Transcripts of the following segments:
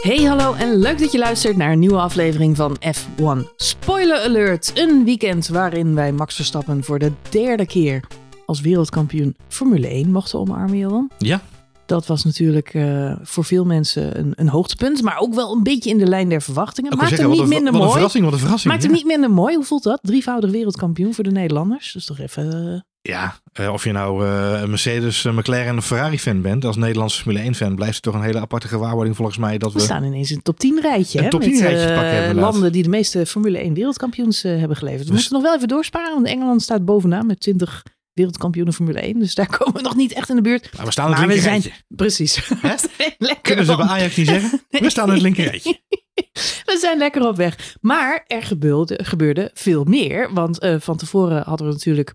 Hey hallo en leuk dat je luistert naar een nieuwe aflevering van F1 Spoiler Alert. Een weekend waarin wij Max Verstappen voor de derde keer als wereldkampioen Formule 1 mochten omarmen, Johan. Ja. Dat was natuurlijk uh, voor veel mensen een, een, hoogtepunt, maar ook wel een beetje in de lijn der verwachtingen. Maakt hem niet minder mooi. Wat een verrassing, wat een verrassing. Maakt hem niet minder mooi. Hoe voelt dat? Drievoudig wereldkampioen voor de Nederlanders. Dus toch even... Uh... Ja, uh, of je nou een Mercedes, McLaren of Ferrari fan bent, als Nederlandse Formule 1 fan, blijft het toch een hele aparte gewaarwording volgens mij dat we... We staan ineens in het top 10 rijtje. Een hè, top 10 met, rijtje pakken hebben landen die de meeste Formule 1 wereldkampioens hebben geleverd. We Dus- moeten nog wel even doorsparen, want Engeland staat bovenaan met 20 wereldkampioenen Formule 1. Dus daar komen we nog niet echt in de buurt. Maar we staan in het Maar we linker zijn precies. Lekker Kunnen ze bij Ajax niet zeggen? We staan in het linker rijtje. We zijn lekker op weg. Maar er gebeurde, gebeurde veel meer. Want eh, van tevoren hadden we natuurlijk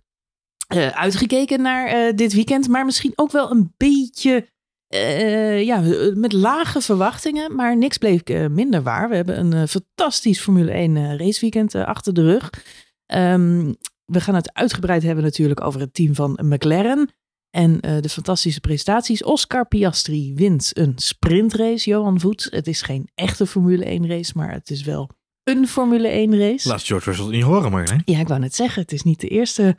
eh, uitgekeken naar eh, dit weekend. Maar misschien ook wel een beetje eh, ja, met lage verwachtingen. Maar niks bleef minder waar. We hebben een fantastisch Formule 1 eh, raceweekend achter de rug. Ehm, we gaan het uitgebreid hebben natuurlijk over het team van McLaren. En de fantastische prestaties. Oscar Piastri wint een sprintrace, Johan Voet. Het is geen echte Formule 1 race, maar het is wel een Formule 1 race. Laat George Russell niet horen, maar hè? Ja, ik wou net zeggen, het is niet de eerste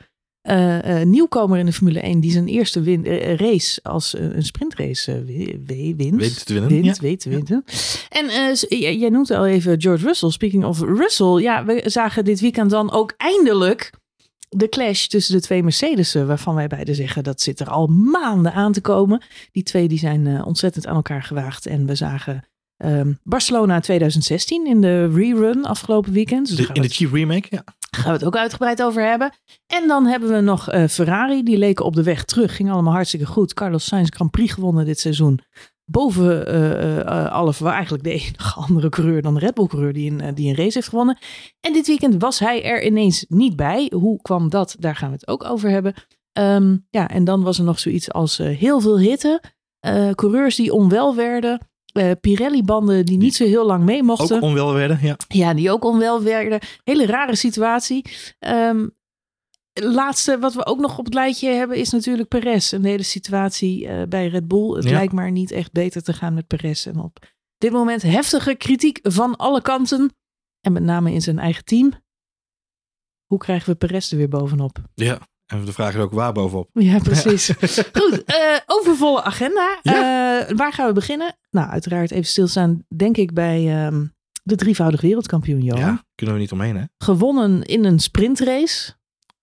eh, eh, nieuwkomer in de Formule 1 die zijn eerste win, eh, race als een sprintrace wi- wi- wint. Weet te winnen. Wint, Ja. weet te winnen. En jij noemt al even George Russell. Speaking of Russell, ja, we zagen dit weekend dan ook eindelijk de clash tussen de twee Mercedes'en, waarvan wij beiden zeggen dat zit er al maanden aan te komen. Die twee die zijn ontzettend aan elkaar gewaagd. En we zagen ehm, Barcelona 2016 in de rerun afgelopen weekend. Dus De, in de Chief Remake, ja. gaan we het ook uitgebreid over hebben. En dan hebben we nog eh, Ferrari. Die leken op de weg terug. Ging allemaal hartstikke goed. Carlos Sainz Grand Prix gewonnen dit seizoen. Boven eh, eh, alle eigenlijk de enige andere coureur dan de Red Bull coureur die een, eh, die een race heeft gewonnen. En dit weekend was hij er ineens niet bij. Hoe kwam dat? Daar gaan we het ook over hebben. Ehm, ja, en dan was er nog zoiets als eh, heel veel hitte. Coureurs die onwel werden. Eh, Pirelli-banden die niet zo heel lang mee mochten. Ook onwel werden, ja. Ja, die ook onwel werden. Hele rare situatie. Ehm, laatste wat we ook nog op het lijstje hebben is natuurlijk Perez. Een hele situatie eh, bij Red Bull. Het Ja. lijkt maar niet echt beter te gaan met Perez. En op dit moment heftige kritiek van alle kanten. En met name in zijn eigen team. Hoe krijgen we Perez er weer bovenop? Ja. En de vraag is ook waar bovenop. Ja, precies. Goed, eh, overvolle agenda. Eh, waar gaan we beginnen? Nou, uiteraard even stilstaan, denk ik, bij ehm, de drievoudig wereldkampioen, Johan Ja, kunnen we niet omheen, hè? gewonnen in een sprintrace.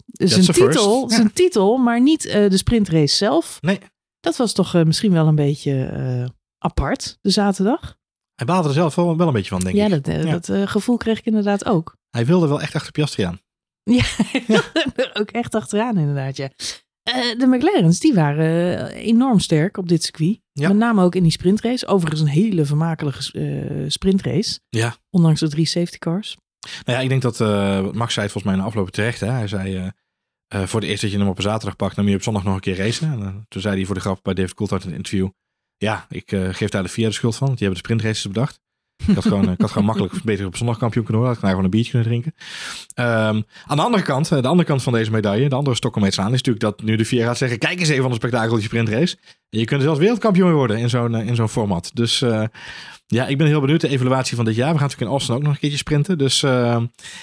Dus een titel, Ja. zijn titel, maar niet eh, de sprintrace zelf. Nee. Dat was toch misschien wel een beetje apart, de zaterdag. Hij baalde er zelf wel, wel een beetje van, denk ja, ik. dat, Ja. dat gevoel kreeg ik inderdaad ook. Hij wilde wel echt achter Piastri aan. Ja, ook echt achteraan inderdaad, ja. Eh, de McLaren's, die waren eh, enorm sterk op dit circuit. Ja. Met name ook in die sprintrace. Overigens een hele vermakelijke eh, sprintrace. Ja. Ondanks de drie safety cars. Nou ja, ik denk dat uh, Max zei het volgens mij in de afloop terecht. Hè? Hij zei uh, uh, voor de eerste dat je hem op een zaterdag pakt, dan moet je op zondag nog een keer racen. En, uh, toen zei hij voor de grap bij David Coulthard in het interview. Ja, ik uh, geef daar de VIA de schuld van, want die hebben de sprintraces bedacht. Ik had gewoon, ik had gewoon makkelijk beter op zondag kampioen kunnen worden. Had ik gewoon een biertje kunnen drinken. Um, aan de andere kant, de andere kant van deze medaille, de andere stok om mee te slaan, is natuurlijk dat nu de VIA gaat zeggen: kijk eens even van een spektakel die sprintrace. Je kunt zelfs wereldkampioen worden in zo'n in zo'n format. Dus ja, ik ben heel benieuwd. De evaluatie van dit jaar. We gaan natuurlijk in Austin ook nog een keertje sprinten. Dus uh,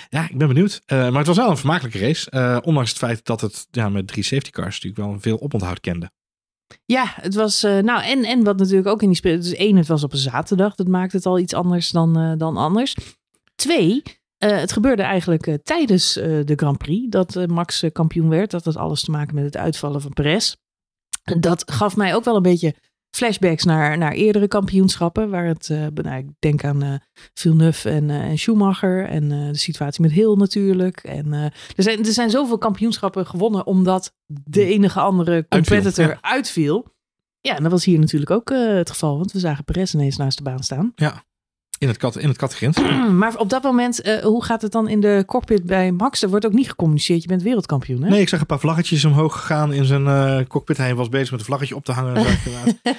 ja, ik ben benieuwd. Maar het was wel een vermakelijke race. ondanks het feit dat het ja, met drie safety cars natuurlijk wel veel oponthoud kende. Ja, het was. Uh, nou, en, en wat natuurlijk ook in die sprint. Dus één, het was op een zaterdag. Dat maakt het al iets anders dan, uh, dan anders. Twee, uh, het gebeurde eigenlijk tijdens de Grand Prix dat Max kampioen werd. Dat had alles te maken met het uitvallen van Perez. Dat gaf mij ook wel een beetje flashbacks naar, naar eerdere kampioenschappen. Waar het, nou, ik denk aan uh, Villeneuve en, en Schumacher. En de situatie met Hill natuurlijk. En er, zijn, er zijn zoveel kampioenschappen gewonnen omdat de enige andere competitor uitviel. ja. uitviel. Ja, en dat was hier natuurlijk ook uh, het geval, want we zagen Perez ineens naast de baan staan. Ja, in het, kat, in het kattengrins. maar op dat moment, uh, hoe gaat het dan in de cockpit bij Max? Er wordt ook niet gecommuniceerd, je bent wereldkampioen, hè? Nee, ik zag een paar vlaggetjes omhoog gegaan in zijn uh, cockpit. Hij was bezig met een vlaggetje op te hangen.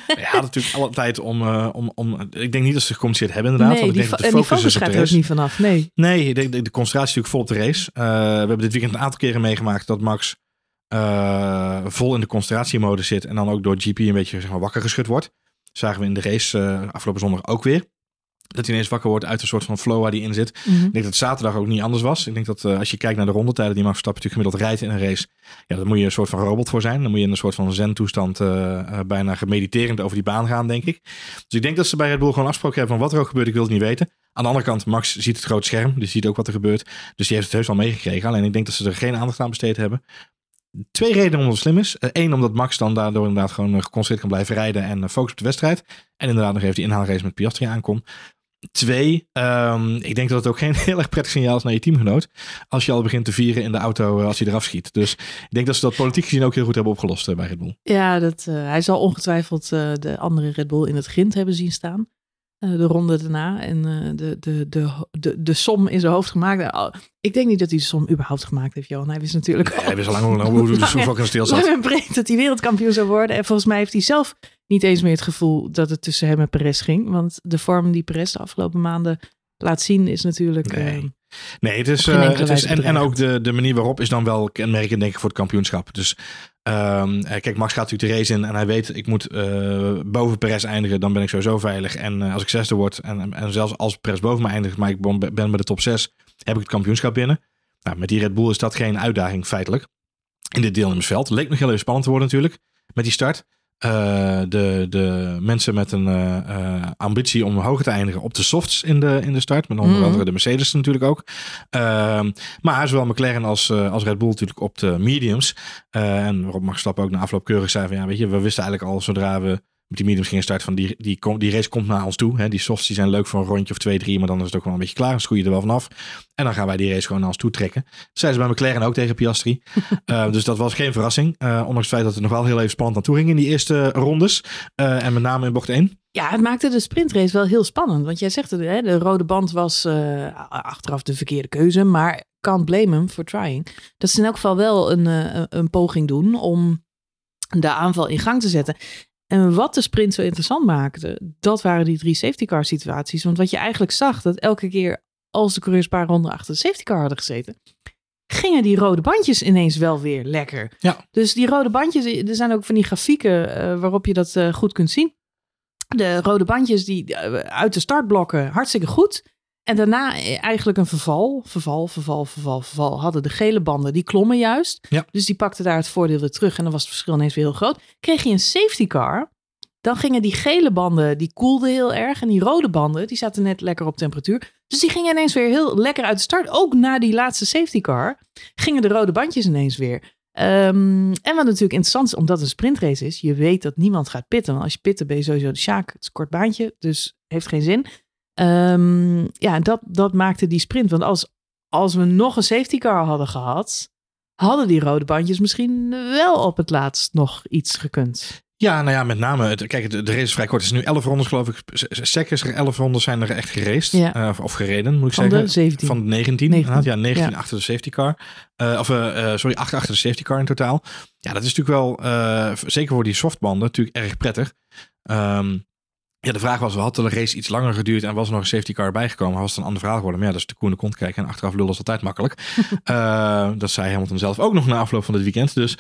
Hij had natuurlijk altijd om, uh, om, om... Ik denk niet dat ze gecommuniceerd hebben, inderdaad. Nee, want ik die, denk dat de en focus die focus is op er niet vanaf, nee. Nee, de, de, de concentratie is natuurlijk vol op de race. Uh, we hebben dit weekend een aantal keren meegemaakt dat Max uh, vol in de concentratiemodus zit. En dan ook door GP een beetje zeg maar, wakker geschud wordt. Dat zagen we in de race uh, afgelopen zondag ook weer. Dat hij ineens wakker wordt uit een soort van flow waar hij in zit. Mhm. Ik denk dat zaterdag ook niet anders was. Ik denk dat eh, als je kijkt naar de rondetijden die Max Verstappen natuurlijk gemiddeld rijdt in een race. Ja, daar moet je een soort van robot voor zijn. Dan moet je in een soort van zen-toestand eh, eh, bijna gemediterend over die baan gaan, denk ik. Dus ik denk dat ze bij Red Bull gewoon afgesproken hebben van wat er ook gebeurt, ik wil het niet weten. Aan de andere kant, Max ziet het grote scherm, dus ziet ook wat er gebeurt. Dus die heeft het heus wel meegekregen. Alleen ik denk dat ze er geen aandacht aan besteed hebben. Twee redenen omdat het slim is. Eén, omdat Max dan daardoor inderdaad gewoon geconcentreerd kan blijven rijden en focus op de wedstrijd. En inderdaad nog even die inhaalrace met Piastri aankomt. Twee, um, ik denk dat het ook geen heel erg prettig signaal is naar je teamgenoot. Als je al begint te vieren in de auto uh, als hij eraf schiet. Dus ik denk dat ze dat politiek gezien ook heel goed hebben opgelost uh, bij Red Bull. Ja, dat, uh, hij zal ongetwijfeld de andere Red Bull in het grind hebben zien staan. de ronde daarna. En de, de, de, de, de som in zijn hoofd gemaakt. Ik denk niet dat hij de som überhaupt gemaakt heeft, Johan. Hij wist natuurlijk nee, Hij wist al lang hoe, hoe, hoe de fucking stil zat. Lang breed dat hij wereldkampioen zou worden. En volgens mij heeft hij zelf niet eens meer het gevoel dat het tussen hem en Perez ging. Want de vorm die Perez de afgelopen maanden laat zien is natuurlijk... Nee. Uh, Nee, het is, uh, het is en, en ook de, de manier waarop is dan wel kenmerkend denk ik voor het kampioenschap. Dus um, kijk, Max gaat natuurlijk de race in en hij weet ik moet uh, boven Perez eindigen, dan ben ik sowieso veilig. En uh, als ik zesde word en, en zelfs als Perez boven me eindigt, maar ik ben bij de top 6, heb ik het kampioenschap binnen. Nou, met die Red Bull is dat geen uitdaging feitelijk. In dit deelnemersveld. Leek nog heel even spannend te worden natuurlijk met die start. Uh, de, de mensen met een uh, uh, ambitie om hoger te eindigen op de softs in de, in de start. Met onder Mhm. andere de Mercedes natuurlijk ook. Ehm, maar zowel McLaren als, als Red Bull natuurlijk op de mediums. en waarop Max Verstappen ook na afloop keurig zei van ja weet je, we wisten eigenlijk al zodra we met die mediums gingen starten van die, die, die, die race komt naar ons toe. Hè. Die softs die zijn leuk voor een rondje of twee, drie, maar dan is het ook wel een beetje klaar. Dan schoei je er wel vanaf. En dan gaan wij die race gewoon naar ons toe trekken. Dat zeiden ze bij McLaren ook tegen Piastri. uh, dus dat was geen verrassing. Uh, ondanks het feit dat het nog wel heel even spannend aan toe ging in die eerste rondes. Uh, en met name in bocht 1. Ja, het maakte de sprintrace wel heel spannend. Want jij zegt het, hè, de rode band was achteraf de verkeerde keuze. Maar can't blame him for trying. Dat ze in elk geval wel een, een poging doen om de aanval in gang te zetten. En wat de sprint zo interessant maakte, dat waren die drie safety car situaties. Want wat je eigenlijk zag, dat elke keer als de coureurs een paar ronden achter de safety car hadden gezeten, gingen die rode bandjes ineens wel weer lekker. Ja. Dus die rode bandjes, er zijn ook van die grafieken uh, waarop je dat uh, goed kunt zien. De rode bandjes die uh, uit de startblokken hartstikke goed. En daarna eigenlijk een verval, verval, verval, verval, verval. Hadden de gele banden, die klommen juist. Ja. Dus die pakten daar het voordeel weer terug. En dan was het verschil ineens weer heel groot. Kreeg je een safety car, dan gingen die gele banden, die koelden heel erg. En die rode banden, die zaten net lekker op temperatuur. Dus die gingen ineens weer heel lekker uit de start. Ook na die laatste safety car gingen de rode bandjes ineens weer. Um, en wat natuurlijk interessant is, omdat het een sprintrace is. Je weet dat niemand gaat pitten. Want als je pitten ben je sowieso de sjaak. Het is een kort baantje, dus heeft geen zin. Um, ja, dat, dat maakte die sprint. Want als, als we nog een safety car hadden gehad, hadden die rode bandjes misschien wel op het laatst nog iets gekund. Ja, nou ja, met name, het, kijk, de, de race is vrij kort. Het is nu 11 rondes, geloof ik. Sec is er 11 rondes zijn er echt geraced. Ja. Uh, of, of, gereden, moet ik Van zeggen. de 17. Van de 19. 19. Ja, 19 Ja. achter de safety car. Uh, of, uh, sorry, 8 achter de safety car in totaal. Ja, dat is natuurlijk wel, zeker voor die softbanden, natuurlijk erg prettig. Um, ja, de vraag was, had de race iets langer geduurd en was er nog een safety car bijgekomen, was het een ander verhaal geworden. Maar ja, dat is de koene kont kijken en achteraf lullen is altijd makkelijk. uh, dat zei Hamilton zelf ook nog na afloop van dit weekend. Dus uh,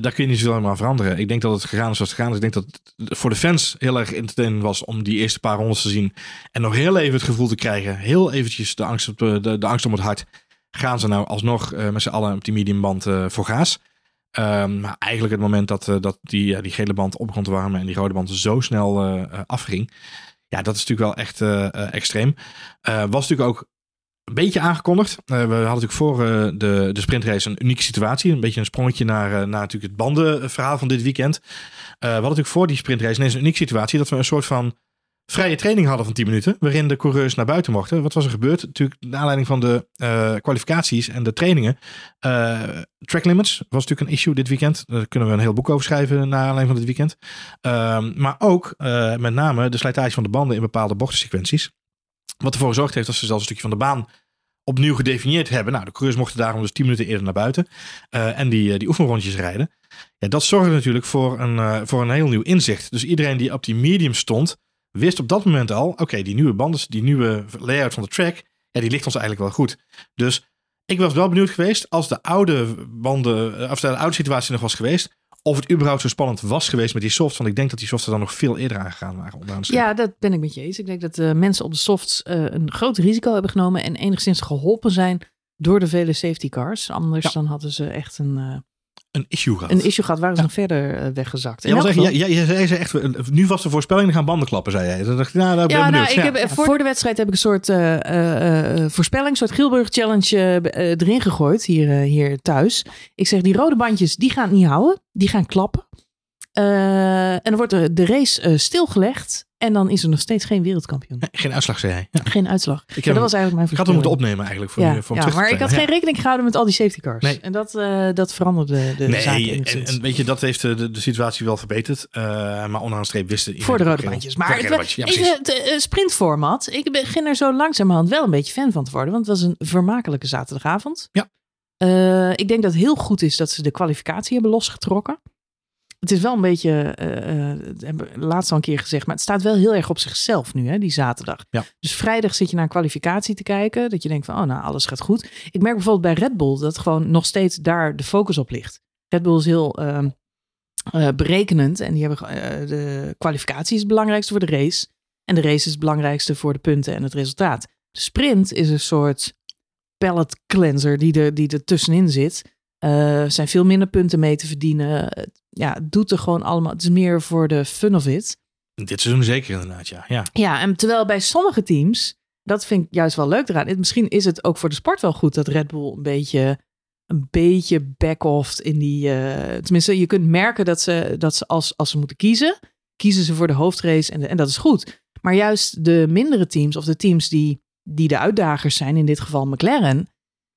daar kun je niet zoveel aan veranderen. Ik denk dat het gegaan is zoals het gegaan is. Ik denk dat het voor de fans heel erg entertainend was om die eerste paar rondes te zien. En nog heel even het gevoel te krijgen, heel eventjes de angst, op de, de, de angst om het hart. Gaan ze nou alsnog uh, met z'n allen op die mediumband voor gaas? Um, maar eigenlijk het moment dat, uh, dat die, die gele band op begon te warmen en die rode band zo snel uh, afging. Ja, dat is natuurlijk wel echt extreem. was natuurlijk ook een beetje aangekondigd. we hadden natuurlijk voor de, de sprintrace een unieke situatie. Een beetje een sprongetje naar, naar natuurlijk het bandenverhaal van dit weekend. we hadden natuurlijk voor die sprintrace een unieke situatie. Dat we een soort van vrije training hadden van 10 minuten. Waarin de coureurs naar buiten mochten. Wat was er gebeurd? Natuurlijk, naar aanleiding van de uh, kwalificaties en de trainingen. Uh, track limits was natuurlijk een issue dit weekend. Daar kunnen we een heel boek over schrijven naar aanleiding van dit weekend. Uh, maar ook uh, met name de slijtage van de banden in bepaalde bochtensequenties. Wat ervoor gezorgd heeft dat ze zelfs een stukje van de baan opnieuw gedefinieerd hebben. Nou, de coureurs mochten daarom dus 10 minuten eerder naar buiten. En die, die oefenrondjes rijden. Ja, dat zorgde natuurlijk voor een, voor een heel nieuw inzicht. Dus iedereen die op die medium stond, wist op dat moment al, oké, okay, die nieuwe banden, die nieuwe layout van de track, ja, die ligt ons eigenlijk wel goed. Dus ik was wel benieuwd geweest als de oude banden, of de oude situatie nog was geweest, of het überhaupt zo spannend was geweest met die softs. Want ik denk dat die softs er dan nog veel eerder aangegaan waren. Onderaan de streep. Ja, dat ben ik met je eens. Ik denk dat de mensen op de softs eh, een groot risico hebben genomen en enigszins geholpen zijn door de vele safety cars. Anders Ja. dan hadden ze echt een, eh, Een issue gehad. een issue waren ze Ja. nog verder eh, weggezakt. Jij, zei echt, eh, nu was de voorspelling, gaan banden klappen, zei jij. Dan dacht ik, nou, daar ben ik Ja, nou, ik Ja. heb, voor de wedstrijd heb ik een soort eh, eh, eh, voorspelling, een soort Gilburg Challenge eh, eh, erin gegooid, hier, eh, hier thuis. Ik zeg, die rode bandjes, die gaan het niet houden. Die gaan klappen. Eh, en dan wordt de, de race eh, stilgelegd. En dan is er nog steeds geen wereldkampioen. Nee, Geen uitslag, zei hij. Ja. Geen uitslag. Ik, Ja, dat was eigenlijk mijn ik had hem moeten opnemen eigenlijk voor, Ja, nu, voor hem ja maar ik had geen rekening gehouden met al die safety cars. Nee. En dat, eh, dat veranderde de Nee, zaak en, enigszins. en weet je, dat heeft de, de, situatie wel verbeterd. Eh, maar onderaan de streep wisten iedereen voor de rode bandjes. Maar het, even het eh, sprintformat. Ik begin er zo langzamerhand wel een beetje fan van te worden. Want het was een vermakelijke zaterdagavond. Ja. Ik denk dat het heel goed is dat ze de kwalificatie hebben losgetrokken. Het is wel een beetje, hebben we laatst al een keer gezegd, maar het staat wel heel erg op zichzelf nu, hè, die zaterdag. Ja. Dus vrijdag zit je naar een kwalificatie te kijken, dat je denkt van, oh nou, alles gaat goed. Ik merk bijvoorbeeld bij Red Bull dat gewoon nog steeds daar de focus op ligt. Red Bull is heel ehm, eh, berekenend en die hebben de kwalificatie is het belangrijkste voor de race. En de race is het belangrijkste voor de punten en het resultaat. De sprint is een soort pallet cleanser die er, die er tussenin zit. Eh, Er zijn veel minder punten mee te verdienen. Ja, het doet er gewoon allemaal. Het is meer voor de fun of it. Dit seizoen zeker inderdaad, ja. ja. Ja, en terwijl bij sommige teams, dat vind ik juist wel leuk eraan. Misschien is het ook voor de sport wel goed dat Red Bull een beetje, een beetje back-offed in die. eh, tenminste, je kunt merken dat ze, dat ze als, als ze moeten kiezen, kiezen ze voor de hoofdrace en, en dat is goed. Maar juist de mindere teams of de teams die, die de uitdagers zijn, in dit geval McLaren,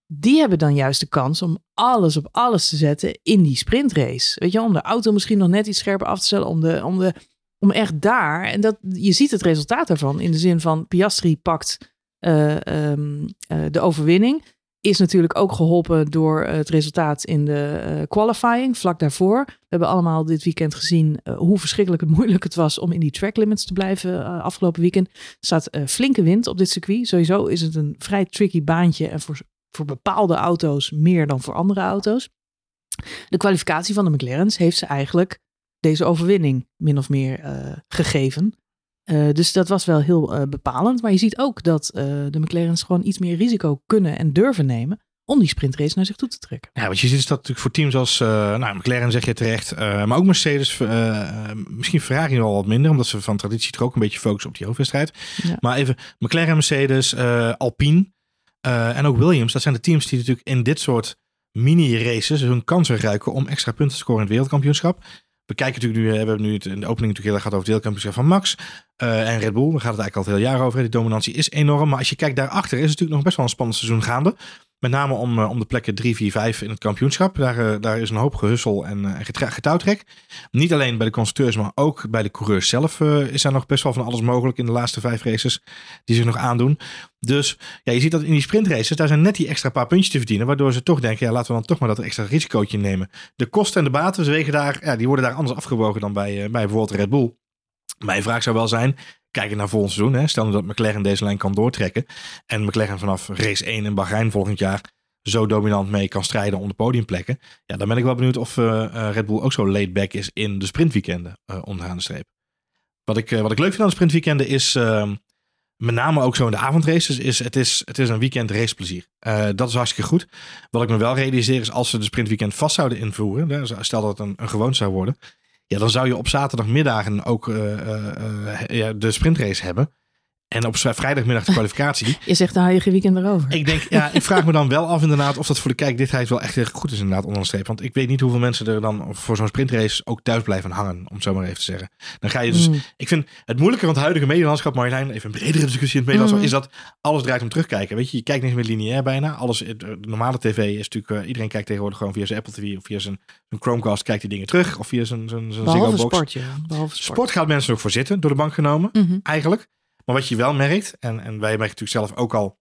die hebben dan juist de kans om alles op alles te zetten in die sprintrace. Weet je, om de auto misschien nog net iets scherper af te stellen, om, de, om, de, om echt daar. En dat, je ziet het resultaat daarvan in de zin van Piastri pakt eh, ehm, eh, de overwinning. Is natuurlijk ook geholpen door het resultaat in de eh, qualifying vlak daarvoor. We hebben allemaal dit weekend gezien hoe verschrikkelijk het moeilijk het was om in die track limits te blijven afgelopen weekend. Er staat flinke wind op dit circuit. Sowieso is het een vrij tricky baantje en voor, voor bepaalde auto's meer dan voor andere auto's. De kwalificatie van de McLaren's heeft ze eigenlijk deze overwinning min of meer eh, gegeven. Eh, dus dat was wel heel eh, bepalend. Maar je ziet ook dat de McLaren's gewoon iets meer risico kunnen en durven nemen om die sprintrace naar zich toe te trekken. Ja, wat je ziet is dat natuurlijk voor teams als eh, nou, McLaren zeg je terecht, maar ook Mercedes, eh, misschien Ferrari wel wat minder, omdat ze van traditie toch ook een beetje focussen op die hoofdwedstrijd. Ja. Maar even McLaren, Mercedes, Alpine eh, en ook Williams, dat zijn de teams die natuurlijk in dit soort mini-races hun kansen ruiken om extra punten te scoren in het wereldkampioenschap. We kijken natuurlijk nu, eh, we hebben nu in de opening natuurlijk heel erg gehad over het wereldkampioenschap van Max eh, en Red Bull. Daar gaat het eigenlijk al het hele jaar over. Die dominantie is enorm. Maar als je kijkt daarachter, is het natuurlijk nog best wel een spannend seizoen gaande. Met name om, eh, om de plekken 3, 4, 5 in het kampioenschap. Daar, eh, daar is een hoop gehussel en uh, getouwtrek. Niet alleen bij de constructeurs, maar ook bij de coureurs zelf is er nog best wel van alles mogelijk in de laatste vijf races die zich nog aandoen. Dus ja, je ziet dat in die sprintraces, daar zijn net die extra paar puntjes te verdienen. Waardoor ze toch denken, ja, laten we dan toch maar dat extra risicootje nemen. De kosten en de baten wegen daar, ja, die worden daar anders afgewogen dan bij, bij bijvoorbeeld Red Bull. Mijn vraag zou wel zijn, kijken naar volgend seizoen. Hè, stel dat McLaren deze lijn kan doortrekken. En McLaren vanaf race 1 in Bahrein volgend jaar zo dominant mee kan strijden om de podiumplekken. Ja, dan ben ik wel benieuwd of uh, uh, Red Bull ook zo laid back is in de sprintweekenden uh, onderaan de streep. Wat ik, wat ik leuk vind aan de sprintweekenden is ehm, met name ook zo in de avondraces, is het is, het is een weekend raceplezier. Dat is hartstikke goed. Wat ik me wel realiseer is als ze de sprintweekend vast zouden invoeren, stel dat het een, een gewoonte zou worden, ja, dan zou je op zaterdagmiddagen ook uh, uh, ja, de sprintrace hebben. En op vrijdagmiddag de kwalificatie. Je zegt, dan haal je geen weekend erover. Ik denk, ja, ik vraag me dan wel af inderdaad of dat voor de kijkdichtheid wel echt goed is inderdaad onder de streep. Want ik weet niet hoeveel mensen er dan voor zo'n sprintrace ook thuis blijven hangen, om het zo maar even te zeggen. Dan ga je dus, mm. ik vind het moeilijke van het huidige medialandschap, Marjolein, even een bredere discussie in het medialandschap, mm. is dat alles draait om terugkijken. Weet je, je kijkt niet meer lineair bijna. Alles, de normale tv is natuurlijk, uh, iedereen kijkt tegenwoordig gewoon via zijn Apple TV of via zijn, zijn Chromecast, kijkt die dingen terug. Of via zijn, zijn, zijn Behalve Ziggo Box. sport, ja. Behalve sport. sport gaat mensen ook voor zitten, door de bank genomen, mm -hmm. eigenlijk. Maar wat je wel merkt, en, en wij merken natuurlijk zelf ook al,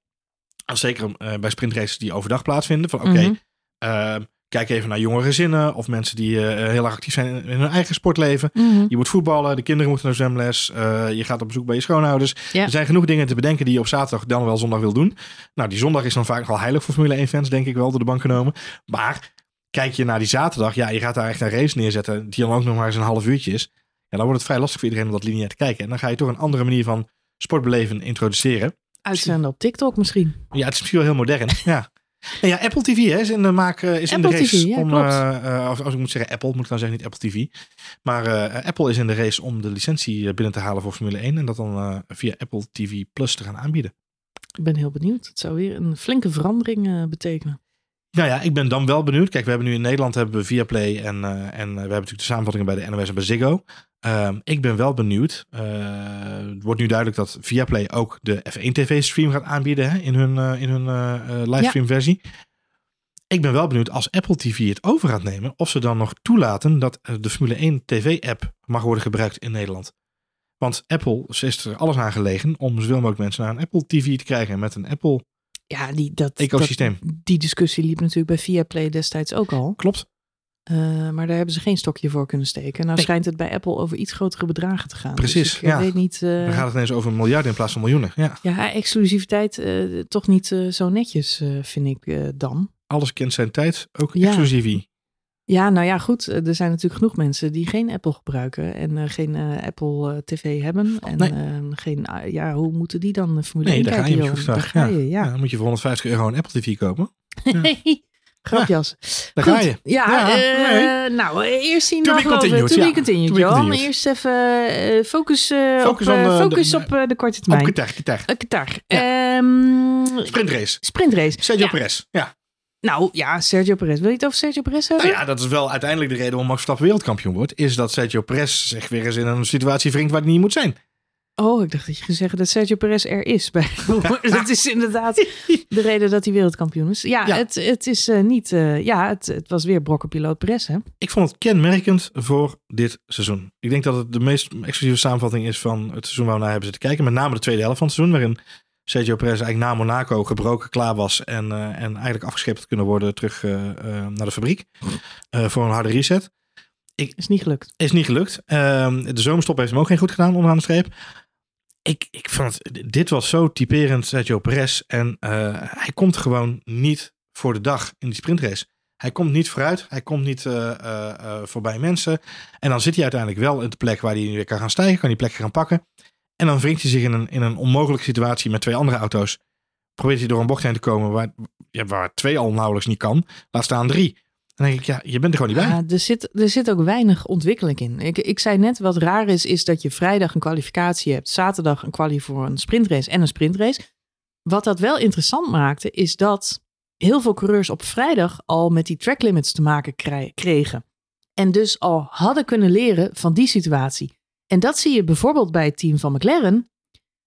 zeker uh, bij sprintraces die overdag plaatsvinden, van oké, okay, mm -hmm. uh, kijk even naar jonge gezinnen of mensen die uh, heel erg actief zijn in, in hun eigen sportleven. Mm -hmm. Je moet voetballen, de kinderen moeten naar zwemles, je gaat op bezoek bij je schoonouders. Ja. Er zijn genoeg dingen te bedenken die je op zaterdag dan wel zondag wil doen. Nou, die zondag is dan vaak al heilig voor Formule 1 fans, denk ik wel, door de bank genomen. Maar kijk je naar die zaterdag, ja, je gaat daar echt een race neerzetten, die dan ook nog maar eens een half uurtje is. Ja, dan wordt het vrij lastig voor iedereen om dat lineair te kijken. En dan ga je toch een andere manier van sportbeleven introduceren. Uitzenden op TikTok misschien. Ja, het is misschien wel heel modern. ja. Nou ja, Apple TV hè, is in de maak, uh, is Apple in de race TV, ja, om, uh, als, als ik moet zeggen Apple, moet ik dan zeggen niet Apple TV. Maar uh, Apple is in de race om de licentie binnen te halen voor Formule 1 en dat dan uh, via Apple TV Plus te gaan aanbieden. Ik ben heel benieuwd. Het zou weer een flinke verandering betekenen. Nou ja, ik ben dan wel benieuwd. Kijk, we hebben nu in Nederland hebben we Viaplay en, en we hebben natuurlijk de samenvattingen bij de NOS en bij Ziggo. Um, ik ben wel benieuwd. Uh, het wordt nu duidelijk dat Viaplay ook de F1 TV stream gaat aanbieden hè, in hun, uh, in hun livestream versie. Ja. Ik ben wel benieuwd als Apple TV het over gaat nemen, of ze dan nog toelaten dat de Formule 1 TV-app mag worden gebruikt in Nederland. Want Apple is er alles aan gelegen om zoveel mogelijk mensen naar een Apple TV te krijgen met een Apple ja, die, dat, ecosysteem. Dat, die discussie liep natuurlijk bij Viaplay destijds ook al. Klopt. Uh, maar daar hebben ze geen stokje voor kunnen steken. Nou Nee. schijnt het bij Apple over iets grotere bedragen te gaan. Precies, Dus ik ja. weet niet... Uh, Dan gaat het ineens over miljarden in plaats van miljoenen. Ja. Ja, exclusiviteit uh, toch niet uh, zo netjes, uh, vind ik uh, dan. Alles kent zijn tijd, ook Ja. exclusivie. Ja, nou ja, goed. Er zijn natuurlijk genoeg mensen die geen Apple gebruiken en uh, geen uh, Apple TV hebben. En Nee. uh, geen, uh, ja, hoe moeten die dan de Formule Nee, 1 daar ga je joh? niet Daar graag. ga Ja. je, ja. Ja, dan moet je voor 150 euro een Apple TV kopen. Grapjas. Daar Goed. ga je. Ja, Ja, eh, nee. nou, eerst zien we continued, To be ja. continued, Johan. Eerst even eh, focus, eh, Focus op, eh, focus de- op de korte Op termijn. Qatar, Qatar. Qatar. Ehm, Sprintrace. sprintrace. Sergio Ja. Perez. Ja. Nou ja, Sergio Perez. Wil je het over Sergio Perez hebben? Nou ja, dat is wel uiteindelijk de reden waarom Max Verstappen wereldkampioen wordt. Is dat Sergio Perez zich weer eens in een situatie wringt waar hij niet moet zijn. Oh, ik dacht dat je ging zeggen dat Sergio Perez er is. Bij. dat is inderdaad de reden dat hij wereldkampioen is. Ja, Ja. Het, het is eh, niet... eh, ja, het, het was weer brokkenpiloot Perez, hè? Ik vond het kenmerkend voor dit seizoen. Ik denk dat het de meest exclusieve samenvatting is van het seizoen waar we naar hebben zitten kijken. Met name de tweede helft van het seizoen. Waarin Sergio Perez eigenlijk na Monaco gebroken klaar was. En, eh, en eigenlijk afgeschept kunnen worden terug naar de fabriek. voor een harde reset. Is niet gelukt. Is niet gelukt. Ehm, de zomerstop heeft hem ook geen goed gedaan onderaan de streep. Ik, ik vond dit was zo typerend Sergio Perez. En eh, hij komt gewoon niet voor de dag in die sprintrace. Hij komt niet vooruit. Hij komt niet eh, eh, voorbij mensen. En dan zit hij uiteindelijk wel in de plek waar hij weer kan gaan stijgen. Kan die plek gaan pakken. En dan wringt hij zich in een, in een onmogelijke situatie met twee andere auto's. Probeert hij door een bocht heen te komen waar, ja, waar twee al nauwelijks niet kan. Laat staan drie. Dan denk ik, ja, je bent er gewoon niet bij. Ja, er, zit, er zit ook weinig ontwikkeling in. Ik, ik zei net, wat raar is, is dat je vrijdag een kwalificatie hebt. Zaterdag een kwalie voor een sprintrace en een sprintrace. Wat dat wel interessant maakte, is dat heel veel coureurs op vrijdag al met die track limits te maken kregen. En dus al hadden kunnen leren van die situatie. En dat zie je bijvoorbeeld bij het team van McLaren.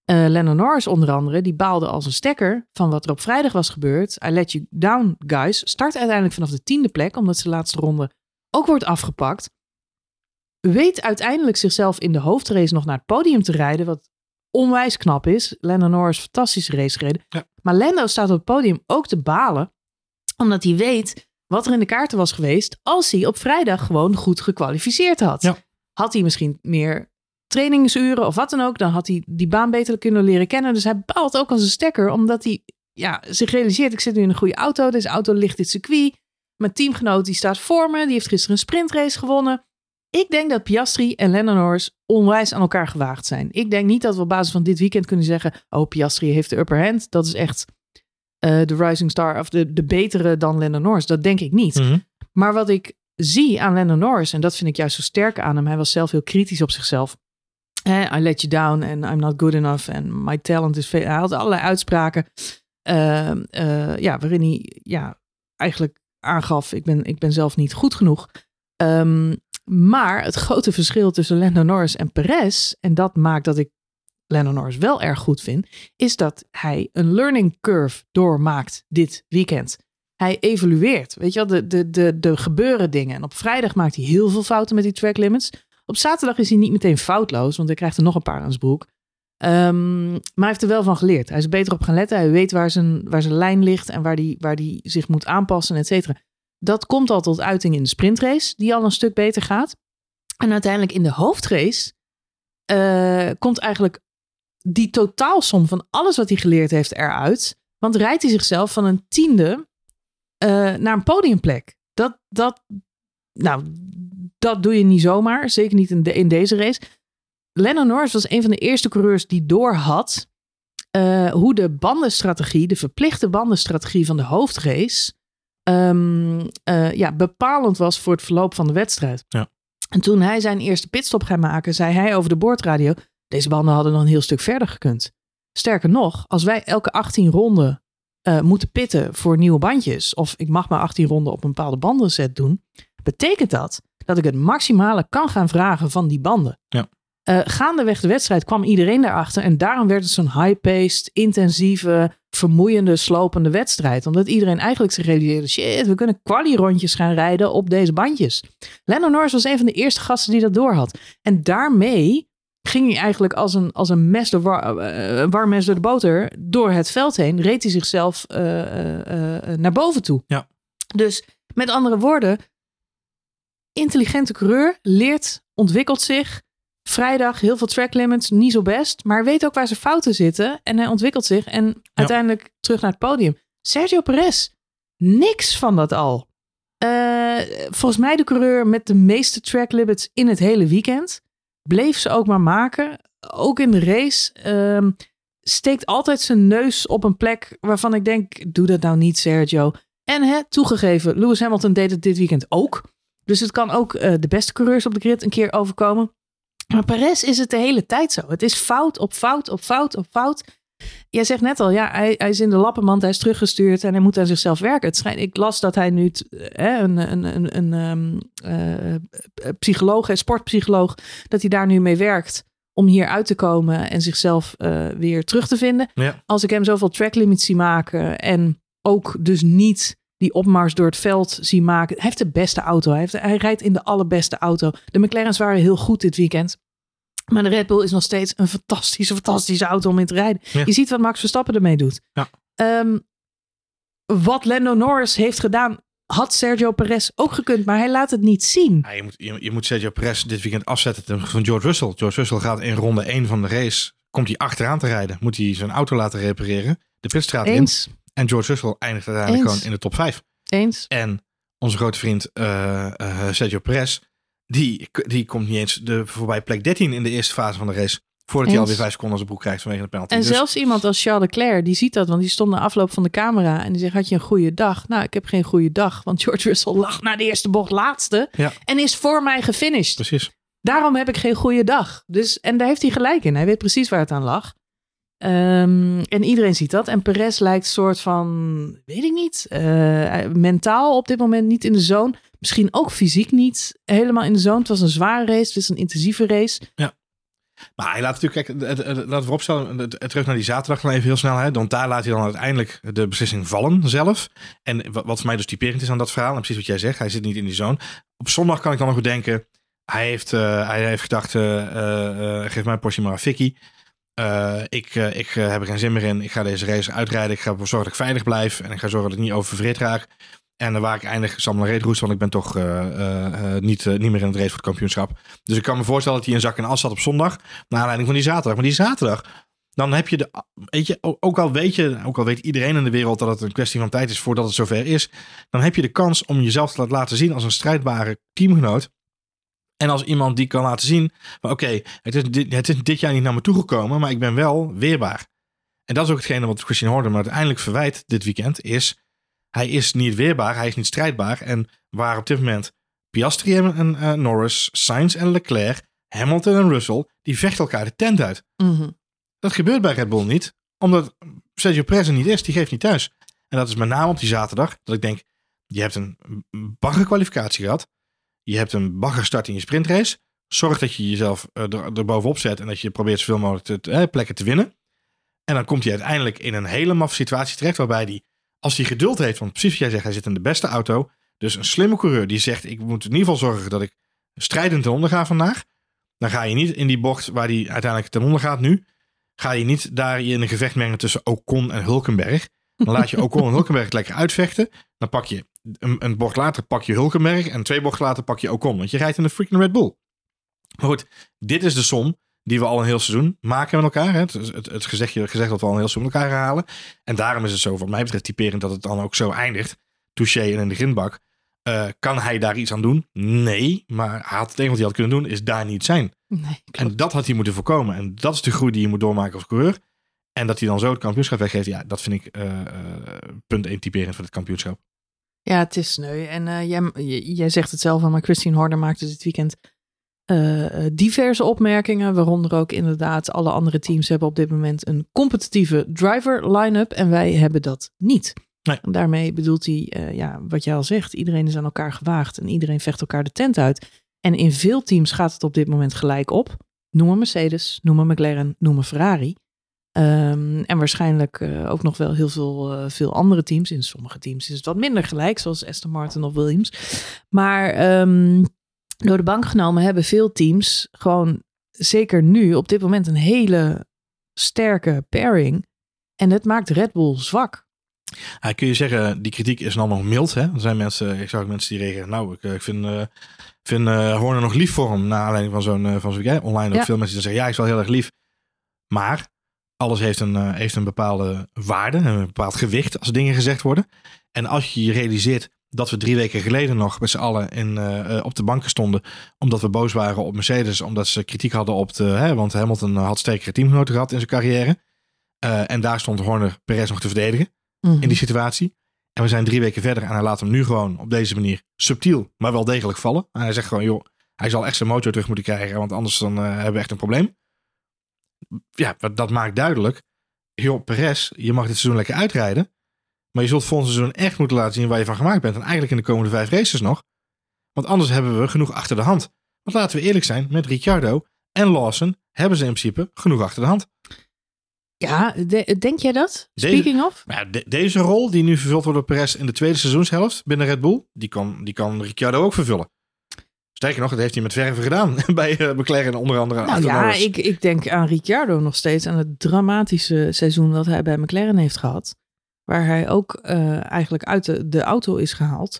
Eh Lennon Norris onder andere, die baalde als een stekker van wat er op vrijdag was gebeurd. I let you down, guys. Start uiteindelijk vanaf de tiende plek, omdat zijn laatste ronde ook wordt afgepakt. Weet uiteindelijk zichzelf in de hoofdrace nog naar het podium te rijden, wat onwijs knap is. Lennon Norris, fantastische race gereden. Ja. Maar Lando staat op het podium ook te balen, omdat hij weet wat er in de kaarten was geweest als hij op vrijdag gewoon goed gekwalificeerd had. Ja. Had hij misschien meer trainingsuren of wat dan ook, dan had hij die baan beter kunnen leren kennen. Dus hij baalt ook als een stekker, omdat hij ja, zich realiseert, ik zit nu in een goede auto, deze auto ligt dit circuit. Mijn teamgenoot die staat voor me, die heeft gisteren een sprintrace gewonnen. Ik denk dat Piastri en Lennon Norris onwijs aan elkaar gewaagd zijn. Ik denk niet dat we op basis van dit weekend kunnen zeggen, oh Piastri heeft de upper hand. Dat is echt eh, de rising star of de, de betere dan Lennon Norris. Dat denk ik niet. Mhm. Maar wat ik zie aan Lennon Norris, en dat vind ik juist zo sterk aan hem, hij was zelf heel kritisch op zichzelf. I let you down and I'm not good enough and my talent is. Hij had allerlei uitspraken eh, eh, ja, waarin hij ja, eigenlijk aangaf, ik ben, ik ben zelf niet goed genoeg. Ehm, maar het grote verschil tussen Lando Norris en Perez, en dat maakt dat ik Lando Norris wel erg goed vind, is dat hij een learning curve doormaakt dit weekend. Hij evolueert, weet je wel, de, de, de, de gebeuren dingen. En op vrijdag maakt hij heel veel fouten met die track limits. Op zaterdag is hij niet meteen foutloos, want hij krijgt er nog een paar aan zijn broek. Ehm, maar hij heeft er wel van geleerd. Hij is er beter op gaan letten. Hij weet waar zijn, waar zijn lijn ligt en waar hij waar die zich moet aanpassen, et cetera. Dat komt al tot uiting in de sprintrace, die al een stuk beter gaat. En uiteindelijk in de hoofdrace eh, komt eigenlijk die totaalsom van alles wat hij geleerd heeft eruit. Want rijdt hij zichzelf van een tiende eh, naar een podiumplek. Dat, dat, nou, dat doe je niet zomaar. Zeker niet in, de, in deze race. Lennon Norris was een van de eerste coureurs die doorhad uh, hoe de bandenstrategie, de verplichte bandenstrategie van de hoofdrace, um, uh, ja, bepalend was voor het verloop van de wedstrijd. Ja. En toen hij zijn eerste pitstop ging maken, zei hij over de boordradio: deze banden hadden nog een heel stuk verder gekund. Sterker nog, als wij elke 18 ronden uh, moeten pitten voor nieuwe bandjes, of ik mag maar 18 ronden op een bepaalde bandenset doen, betekent dat dat ik het maximale kan gaan vragen van die banden. Ja. Uh, gaandeweg de wedstrijd kwam iedereen daarachter. En daarom werd het zo'n high-paced, intensieve, vermoeiende, slopende wedstrijd. Omdat iedereen eigenlijk zich realiseerde: shit, we kunnen quali-rondjes gaan rijden op deze bandjes. Lennon Norris was een van de eerste gasten die dat doorhad. En daarmee ging hij eigenlijk als een, als een mes door uh, warm mes door de boter door het veld heen. Reed hij zichzelf uh, naar boven toe. Ja. Dus met andere woorden, intelligente coureur leert, ontwikkelt zich vrijdag heel veel track limits, niet zo best. Maar weet ook waar zijn fouten zitten. En hij ontwikkelt zich. En uiteindelijk terug naar het podium. Sergio Perez, niks van dat al. Uh, volgens mij de coureur met de meeste track limits in het hele weekend. Bleef ze ook maar maken. Ook in de race. Uh, steekt altijd zijn neus op een plek waarvan ik denk, doe dat nou niet Sergio. En hè, toegegeven, Lewis Hamilton deed het dit weekend ook. Dus het kan ook uh, de beste coureurs op de grid een keer overkomen. Maar Perez is het de hele tijd zo. Het is fout op fout op fout op fout. Jij zegt net al, ja, hij, hij is in de lappenmand, hij is teruggestuurd en hij moet aan zichzelf werken. Het schijnt, ik las dat hij nu hè, een, een, een, een um, uh, psycholoog, een sportpsycholoog, dat hij daar nu mee werkt om hier uit te komen en zichzelf uh, weer terug te vinden. Ja. Als ik hem zoveel track limits zie maken en ook dus niet die opmars door het veld zie maken. Hij heeft de beste auto. Hij, heeft, hij rijdt in de allerbeste auto. De McLaren's waren heel goed dit weekend. Maar de Red Bull is nog steeds een fantastische, fantastische auto om in te rijden. Ja. Je ziet wat Max Verstappen ermee doet. Ja. Um, wat Lando Norris heeft gedaan, had Sergio Perez ook gekund, maar hij laat het niet zien. Ja, je, moet, je, je, moet Sergio Perez dit weekend afzetten van George Russell. George Russell gaat in ronde 1 van de race, komt hij achteraan te rijden. Moet hij zijn auto laten repareren, de pitstraat Eens. in. En George Russell eindigt uiteindelijk Eens. gewoon in de top 5. Eens. En onze grote vriend uh, uh, Sergio Perez, die, die komt niet eens de, voorbij plek 13 in de eerste fase van de race. Voordat hij Eens. alweer vijf seconden zijn broek krijgt vanwege de penalty. En Dus- zelfs iemand als Charles Leclerc, die ziet dat, want die stond na afloop van de camera en die zegt: Had je een goede dag? Nou, ik heb geen goede dag, want George Russell lag na de eerste bocht laatste Ja. en is voor mij gefinished. Precies. Daarom heb ik geen goede dag. Dus, en daar heeft hij gelijk in. Hij weet precies waar het aan lag. Ehm, en iedereen ziet dat. En Perez lijkt een soort van, weet ik niet, eh, mentaal op dit moment niet in de zone. Misschien ook fysiek niet helemaal in de zone. Het was een zware race, het is een intensieve race. Maar hij laat natuurlijk, kijk, laten we opstellen, terug naar die zaterdag dan even heel snel. Hè, want daar laat hij dan uiteindelijk de beslissing vallen zelf. En wat, voor mij dus typerend is aan dat verhaal, en precies wat jij zegt, hij zit niet in die zone. Op zondag kan ik dan nog bedenken, hij heeft, eh, hij heeft gedacht, eh, geef mij een portie maar Vicky. Eh, ik eh, ik eh, heb er geen zin meer in. Ik ga deze race uitrijden. Ik ga ervoor zorgen dat ik veilig blijf. En ik ga zorgen dat ik niet oververhit raak. En dan waar ik eindig, zal mijn roesten. Want ik ben toch niet, niet meer in het race voor het kampioenschap. Dus ik kan me voorstellen dat hij een zak en as zat op zondag. Naar aanleiding van die zaterdag. Maar die zaterdag, dan heb je de. Weet je, ook al weet je, ook al weet iedereen in de wereld dat het een kwestie van tijd is voordat het zover is. Dan heb je de kans om jezelf te laten zien als een strijdbare teamgenoot. En als iemand die kan laten zien: oké, het, is dit, het is dit jaar niet naar me toegekomen, maar ik ben wel weerbaar. En dat is ook hetgene wat Christian Horner maar uiteindelijk verwijt dit weekend: is hij is niet weerbaar, hij is niet strijdbaar. En waar op dit moment Piastri en, en eh, Norris, Sainz en Leclerc, Hamilton en Russell, die vechten elkaar de tent uit. Mhm. Dat gebeurt bij Red Bull niet, omdat Sergio Perez er niet is, die geeft niet thuis. En dat is met name op die zaterdag, dat ik denk, je hebt een bagger kwalificatie gehad, je hebt een bagger start in je sprintrace, zorg dat je jezelf eh, er, er bovenop zet en dat je probeert zoveel mogelijk te- eh, plekken te winnen. En dan komt hij uiteindelijk in een hele maf situatie terecht, waarbij hij, als hij geduld heeft, want precies wat jij zegt, hij zit in de beste auto, dus een slimme coureur die zegt, ik moet in ieder geval zorgen dat ik strijdend ten onder ga vandaag. Dan ga je niet in die bocht waar hij uiteindelijk ten onder gaat nu, ga je niet daar je in een gevecht mengen tussen Ocon en Hulkenberg. Dan laat je Ocon en Hulkenberg het lekker uitvechten. Dan pak je een, een bocht later pak je Hulkenberg en twee bochten later pak je Ocon. Want je rijdt in de freaking Red Bull. Maar goed, dit is de som die we al een heel seizoen maken met elkaar. Hè? Het, het, het gezegd dat we al een heel seizoen met elkaar herhalen. En daarom is het zo, wat mij betreft, typerend dat het dan ook zo eindigt. Touché en in de grindbak. Uh, kan hij daar iets aan doen? Nee, maar had het enige wat hij had kunnen doen, is daar niet zijn. Nee, en dat had hij moeten voorkomen. En dat is de groei die je moet doormaken als coureur. En dat hij dan zo het kampioenschap weggeeft, ja, dat vind ik uh, punt 1 typerend voor het kampioenschap. Ja, het is sneu. En uh, jij, jij zegt het zelf al, maar Christine Horner maakte dit weekend diverse opmerkingen. Waaronder ook inderdaad, alle andere teams hebben op dit moment een competitieve driver line-up. En wij hebben dat niet. Nee. En daarmee bedoelt hij, uh, ja, wat jij al zegt, iedereen is aan elkaar gewaagd en iedereen vecht elkaar de tent uit. En in veel teams gaat het op dit moment gelijk op. Noem maar Mercedes, noem maar McLaren, noem maar Ferrari. Um, en waarschijnlijk uh, ook nog wel heel veel, uh, veel andere teams. In sommige teams is het wat minder gelijk, zoals Aston Martin of Williams. Maar um, door de bank genomen hebben veel teams gewoon, zeker nu, op dit moment een hele sterke pairing. En het maakt Red Bull zwak. Ja, kun je zeggen, die kritiek is dan nog mild. Hè? Er zijn mensen, ik zag mensen die reageren. Nou, ik, ik vind, uh, vind uh, Horner nog lief voor hem. Naar aanleiding van zo'n van zo'n online ook Ja. veel mensen die zeggen, ja, hij is wel heel erg lief. Maar alles heeft een, uh, heeft een bepaalde waarde, een bepaald gewicht als dingen gezegd worden. En als je je realiseert dat we drie weken geleden nog met z'n allen in, uh, op de banken stonden. Omdat we boos waren op Mercedes. Omdat ze kritiek hadden op de. Hè, want Hamilton had sterkere teamgenoten gehad in zijn carrière. Uh, en daar stond Horner Perez nog te verdedigen. Mm -hmm. In die situatie. En we zijn drie weken verder. En hij laat hem nu gewoon op deze manier subtiel. Maar wel degelijk vallen. En hij zegt gewoon: joh, hij zal echt zijn motor terug moeten krijgen. Want anders dan, uh, hebben we echt een probleem. Ja, dat maakt duidelijk. Joh, Perez, je mag dit seizoen lekker uitrijden. Maar je zult volgend seizoen echt moeten laten zien waar je van gemaakt bent. En eigenlijk in de komende vijf races nog. Want anders hebben we genoeg achter de hand. Want laten we eerlijk zijn, met Ricciardo en Lawson hebben ze in principe genoeg achter de hand. Ja, de, denk jij dat? Speaking deze, of? Ja, de, deze rol die nu vervuld wordt door Perez in de tweede seizoenshelft binnen Red Bull, die kan, die kan Ricciardo ook vervullen. Sterker nog, dat heeft hij met verven gedaan bij uh, McLaren onder andere. Nou ja, ik, ik denk aan Ricciardo nog steeds aan het dramatische seizoen dat hij bij McLaren heeft gehad. Waar hij ook uh, eigenlijk uit de, de, auto is gehaald.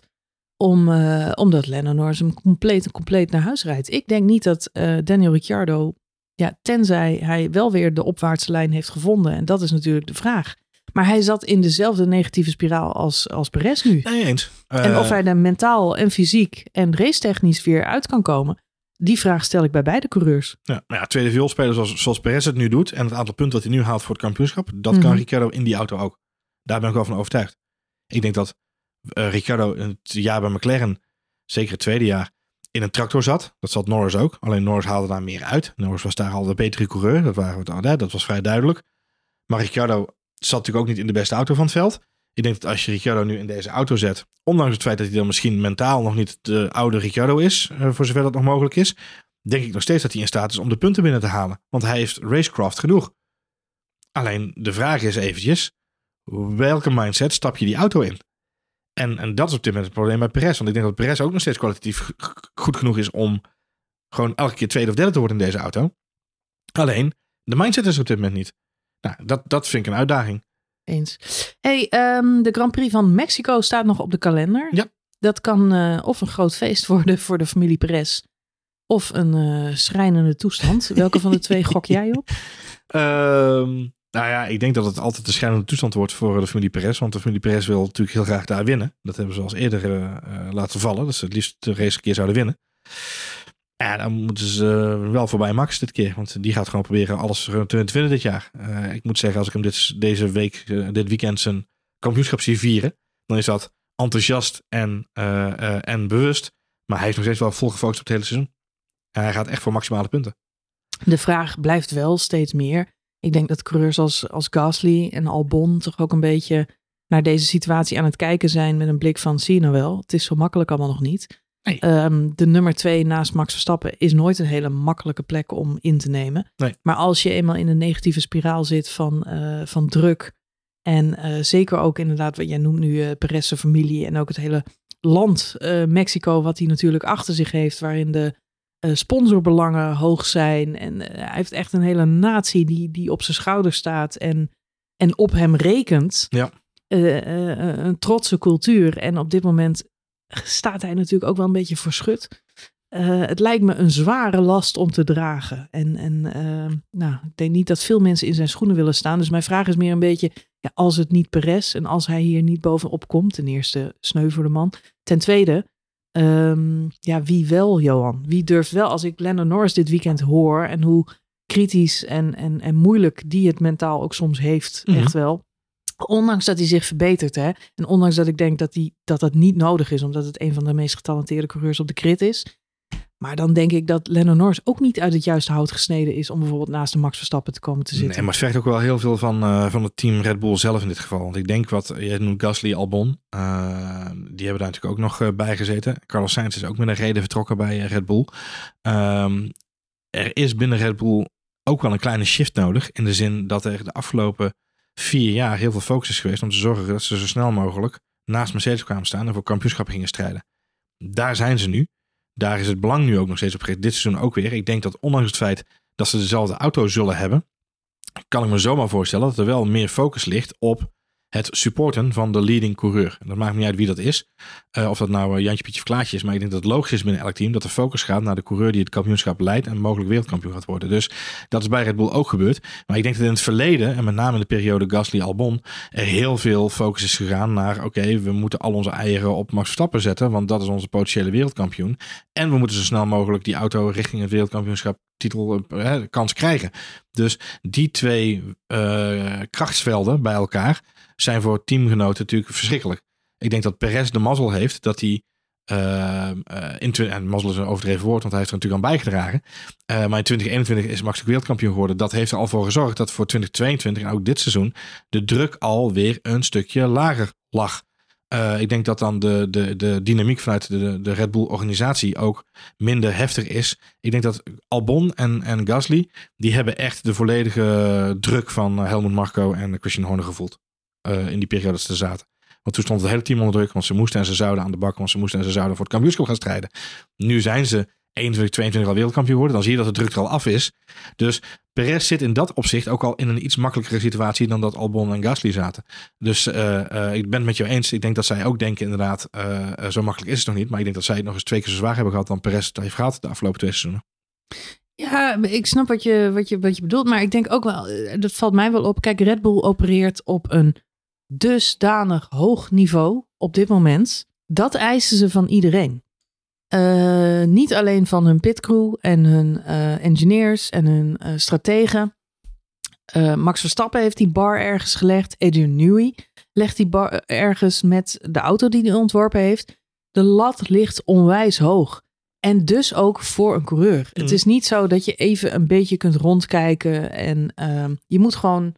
Om, uh, omdat Lennon Norris hem compleet compleet naar huis rijdt. Ik denk niet dat Daniel Ricciardo, ja, tenzij hij wel weer de opwaartse lijn heeft gevonden. En dat is natuurlijk de vraag. Maar hij zat in dezelfde negatieve spiraal als, als Perez nu. Nee, eens. en of hij er mentaal en fysiek en racetechnisch weer uit kan komen. Die vraag stel ik bij beide coureurs. Ja, maar ja, tweede vioolspeler zoals, zoals Perez het nu doet. En het aantal punten dat hij nu haalt voor het kampioenschap. Dat Mhm. mm -hmm. kan Ricciardo in die auto ook. Daar ben ik wel van overtuigd. Ik denk dat uh, Ricciardo het jaar bij McLaren, zeker het tweede jaar, in een tractor zat. Dat zat Norris ook. Alleen Norris haalde daar meer uit. Norris was daar al de betere coureur. Dat, waren we, hè, dat was vrij duidelijk. Maar Ricciardo zat natuurlijk ook niet in de beste auto van het veld. Ik denk dat als je Ricciardo nu in deze auto zet, ondanks het feit dat hij dan misschien mentaal nog niet de oude Ricciardo is, uh, voor zover dat nog mogelijk is, denk ik nog steeds dat hij in staat is om de punten binnen te halen. Want hij heeft racecraft genoeg. Alleen de vraag is eventjes, welke mindset stap je die auto in? En, en dat is op dit moment het probleem bij Perez. Want ik denk dat Perez ook nog steeds kwalitatief goed genoeg is om gewoon elke keer tweede of derde te worden in deze auto. Alleen, de mindset is op dit moment niet. Nou, dat, dat vind ik een uitdaging. Eens. Hey, um, de Grand Prix van Mexico staat nog op de kalender. Ja. Dat kan uh, of een groot feest worden voor de familie Perez. Of een uh, schrijnende toestand. Welke van de twee gok jij op? Um, nou ja, ik denk dat het altijd een schijnende toestand wordt voor de familie Perez. Want de familie Perez wil natuurlijk heel graag daar winnen. Dat hebben ze al eerder uh, laten vallen. Dat ze het liefst de race een keer zouden winnen. Ja, dan moeten ze uh, wel voorbij Max dit keer. Want die gaat gewoon proberen alles te winnen dit jaar. Uh, ik moet zeggen, als ik hem dit, deze week, uh, dit weekend zijn kampioenschap zie vieren. Dan is dat enthousiast en, en bewust. Maar hij is nog steeds wel vol gefocust op het hele seizoen. En hij gaat echt voor maximale punten. De vraag blijft wel steeds meer. Ik denk dat coureurs als, als Gasly en Albon toch ook een beetje naar deze situatie aan het kijken zijn met een blik van zie je nou wel, het is zo makkelijk allemaal nog niet. Nee. Um, de nummer twee naast Max Verstappen is nooit een hele makkelijke plek om in te nemen. Nee. Maar als je eenmaal in een negatieve spiraal zit van, uh, van druk en uh, zeker ook inderdaad, wat jij noemt nu uh, Perez familie en ook het hele land Mexico wat hij natuurlijk achter zich heeft, waarin de sponsorbelangen hoog zijn. En hij heeft echt een hele natie die, die op zijn schouder staat en, en op hem rekent. Ja. Een trotse cultuur. En op dit moment staat hij natuurlijk ook wel een beetje voor schut. het lijkt me een zware last om te dragen. En, en nou, ik denk niet dat veel mensen in zijn schoenen willen staan. Dus mijn vraag is meer een beetje, ja, als het niet Perez en als hij hier niet bovenop komt, ten eerste sneu voor de man. Ten tweede, Ehm, ja, wie wel, Johan? Wie durft wel? Als ik Lennon Norris dit weekend hoor en hoe kritisch en, en, en moeilijk die het mentaal ook soms heeft, Mhm. echt wel. Ondanks dat hij zich verbetert, hè. En ondanks dat ik denk dat, die, dat dat niet nodig is, omdat het een van de meest getalenteerde coureurs op de crit is. Maar dan denk ik dat Lennon Norris ook niet uit het juiste hout gesneden is om bijvoorbeeld naast de Max Verstappen te komen te zitten. Nee, maar het vergt ook wel heel veel van, eh, van het team Red Bull zelf in dit geval. Want ik denk wat, jij noemt Gasly, Albon. eh, die hebben daar natuurlijk ook nog eh, bij gezeten. Carlos Sainz is ook met een reden vertrokken bij Red Bull. Ehm, er is binnen Red Bull ook wel een kleine shift nodig. In de zin dat er de afgelopen vier jaar heel veel focus is geweest om te zorgen dat ze zo snel mogelijk naast Mercedes kwamen staan en voor kampioenschappen gingen strijden. Daar zijn ze nu. Daar is het belang nu ook nog steeds op gericht. Dit seizoen ook weer. Ik denk dat ondanks het feit dat ze dezelfde auto zullen hebben, kan ik me zomaar voorstellen dat er wel meer focus ligt op het supporten van de leading coureur. En dat maakt niet uit wie dat is. Eh, of dat nou eh, Jantje Pietje of is. Maar ik denk dat het logisch is binnen elk team dat de focus gaat naar de coureur die het kampioenschap leidt en mogelijk wereldkampioen gaat worden. Dus dat is bij Red Bull ook gebeurd. Maar ik denk dat in het verleden, en met name in de periode Gasly-Albon, er heel veel focus is gegaan naar oké, we moeten al onze eieren op Max Verstappen zetten, want dat is onze potentiële wereldkampioen. En we moeten zo snel mogelijk die auto richting het wereldkampioenschap titel eh, kans krijgen. Dus die twee eh, krachtsvelden bij elkaar zijn voor teamgenoten natuurlijk verschrikkelijk. Ik denk dat Perez de mazzel heeft dat hij eh, in en mazzel is een overdreven woord, want hij heeft er natuurlijk aan bijgedragen. Maar in 2021 is Max de wereldkampioen geworden. Dat heeft er al voor gezorgd dat voor 2022 en ook dit seizoen de druk alweer een stukje lager lag. Eh, ik denk dat dan de, de, de dynamiek vanuit de, de Red Bull organisatie ook minder heftig is. Ik denk dat Albon en, en Gasly, die hebben echt de volledige druk van eh, Helmut Marko en Christian Horner gevoeld. eh, in die periode dat ze zaten. Want toen stond het hele team onder druk, want ze moesten en ze zouden aan de bak, want ze moesten en ze zouden voor het kampioenschap gaan strijden. Nu zijn ze 21, 22 al wereldkampioen geworden. Dan zie je dat de druk er al af is. Dus Perez zit in dat opzicht ook al in een iets makkelijkere situatie dan dat Albon en Gasly zaten. Dus eh, eh, ik ben het met jou eens. Ik denk dat zij ook denken inderdaad, eh, zo makkelijk is het nog niet. Maar ik denk dat zij het nog eens twee keer zo zwaar hebben gehad dan Perez het heeft gehad de afgelopen twee seizoenen. Ja, ik snap wat je, wat, je, wat je bedoelt. Maar ik denk ook wel, dat valt mij wel op. Kijk, Red Bull opereert op een dusdanig hoog niveau op dit moment. Dat eisen ze van iedereen. Eh, niet alleen van hun pitcrew en hun eh, engineers en hun eh, strategen. Max Verstappen heeft die bar ergens gelegd. Adrian Newey legt die bar ergens met de auto die hij ontworpen heeft. De lat ligt onwijs hoog. En dus ook voor een coureur. Het Mhm. is niet zo dat je even een beetje kunt rondkijken. En ehm, je moet gewoon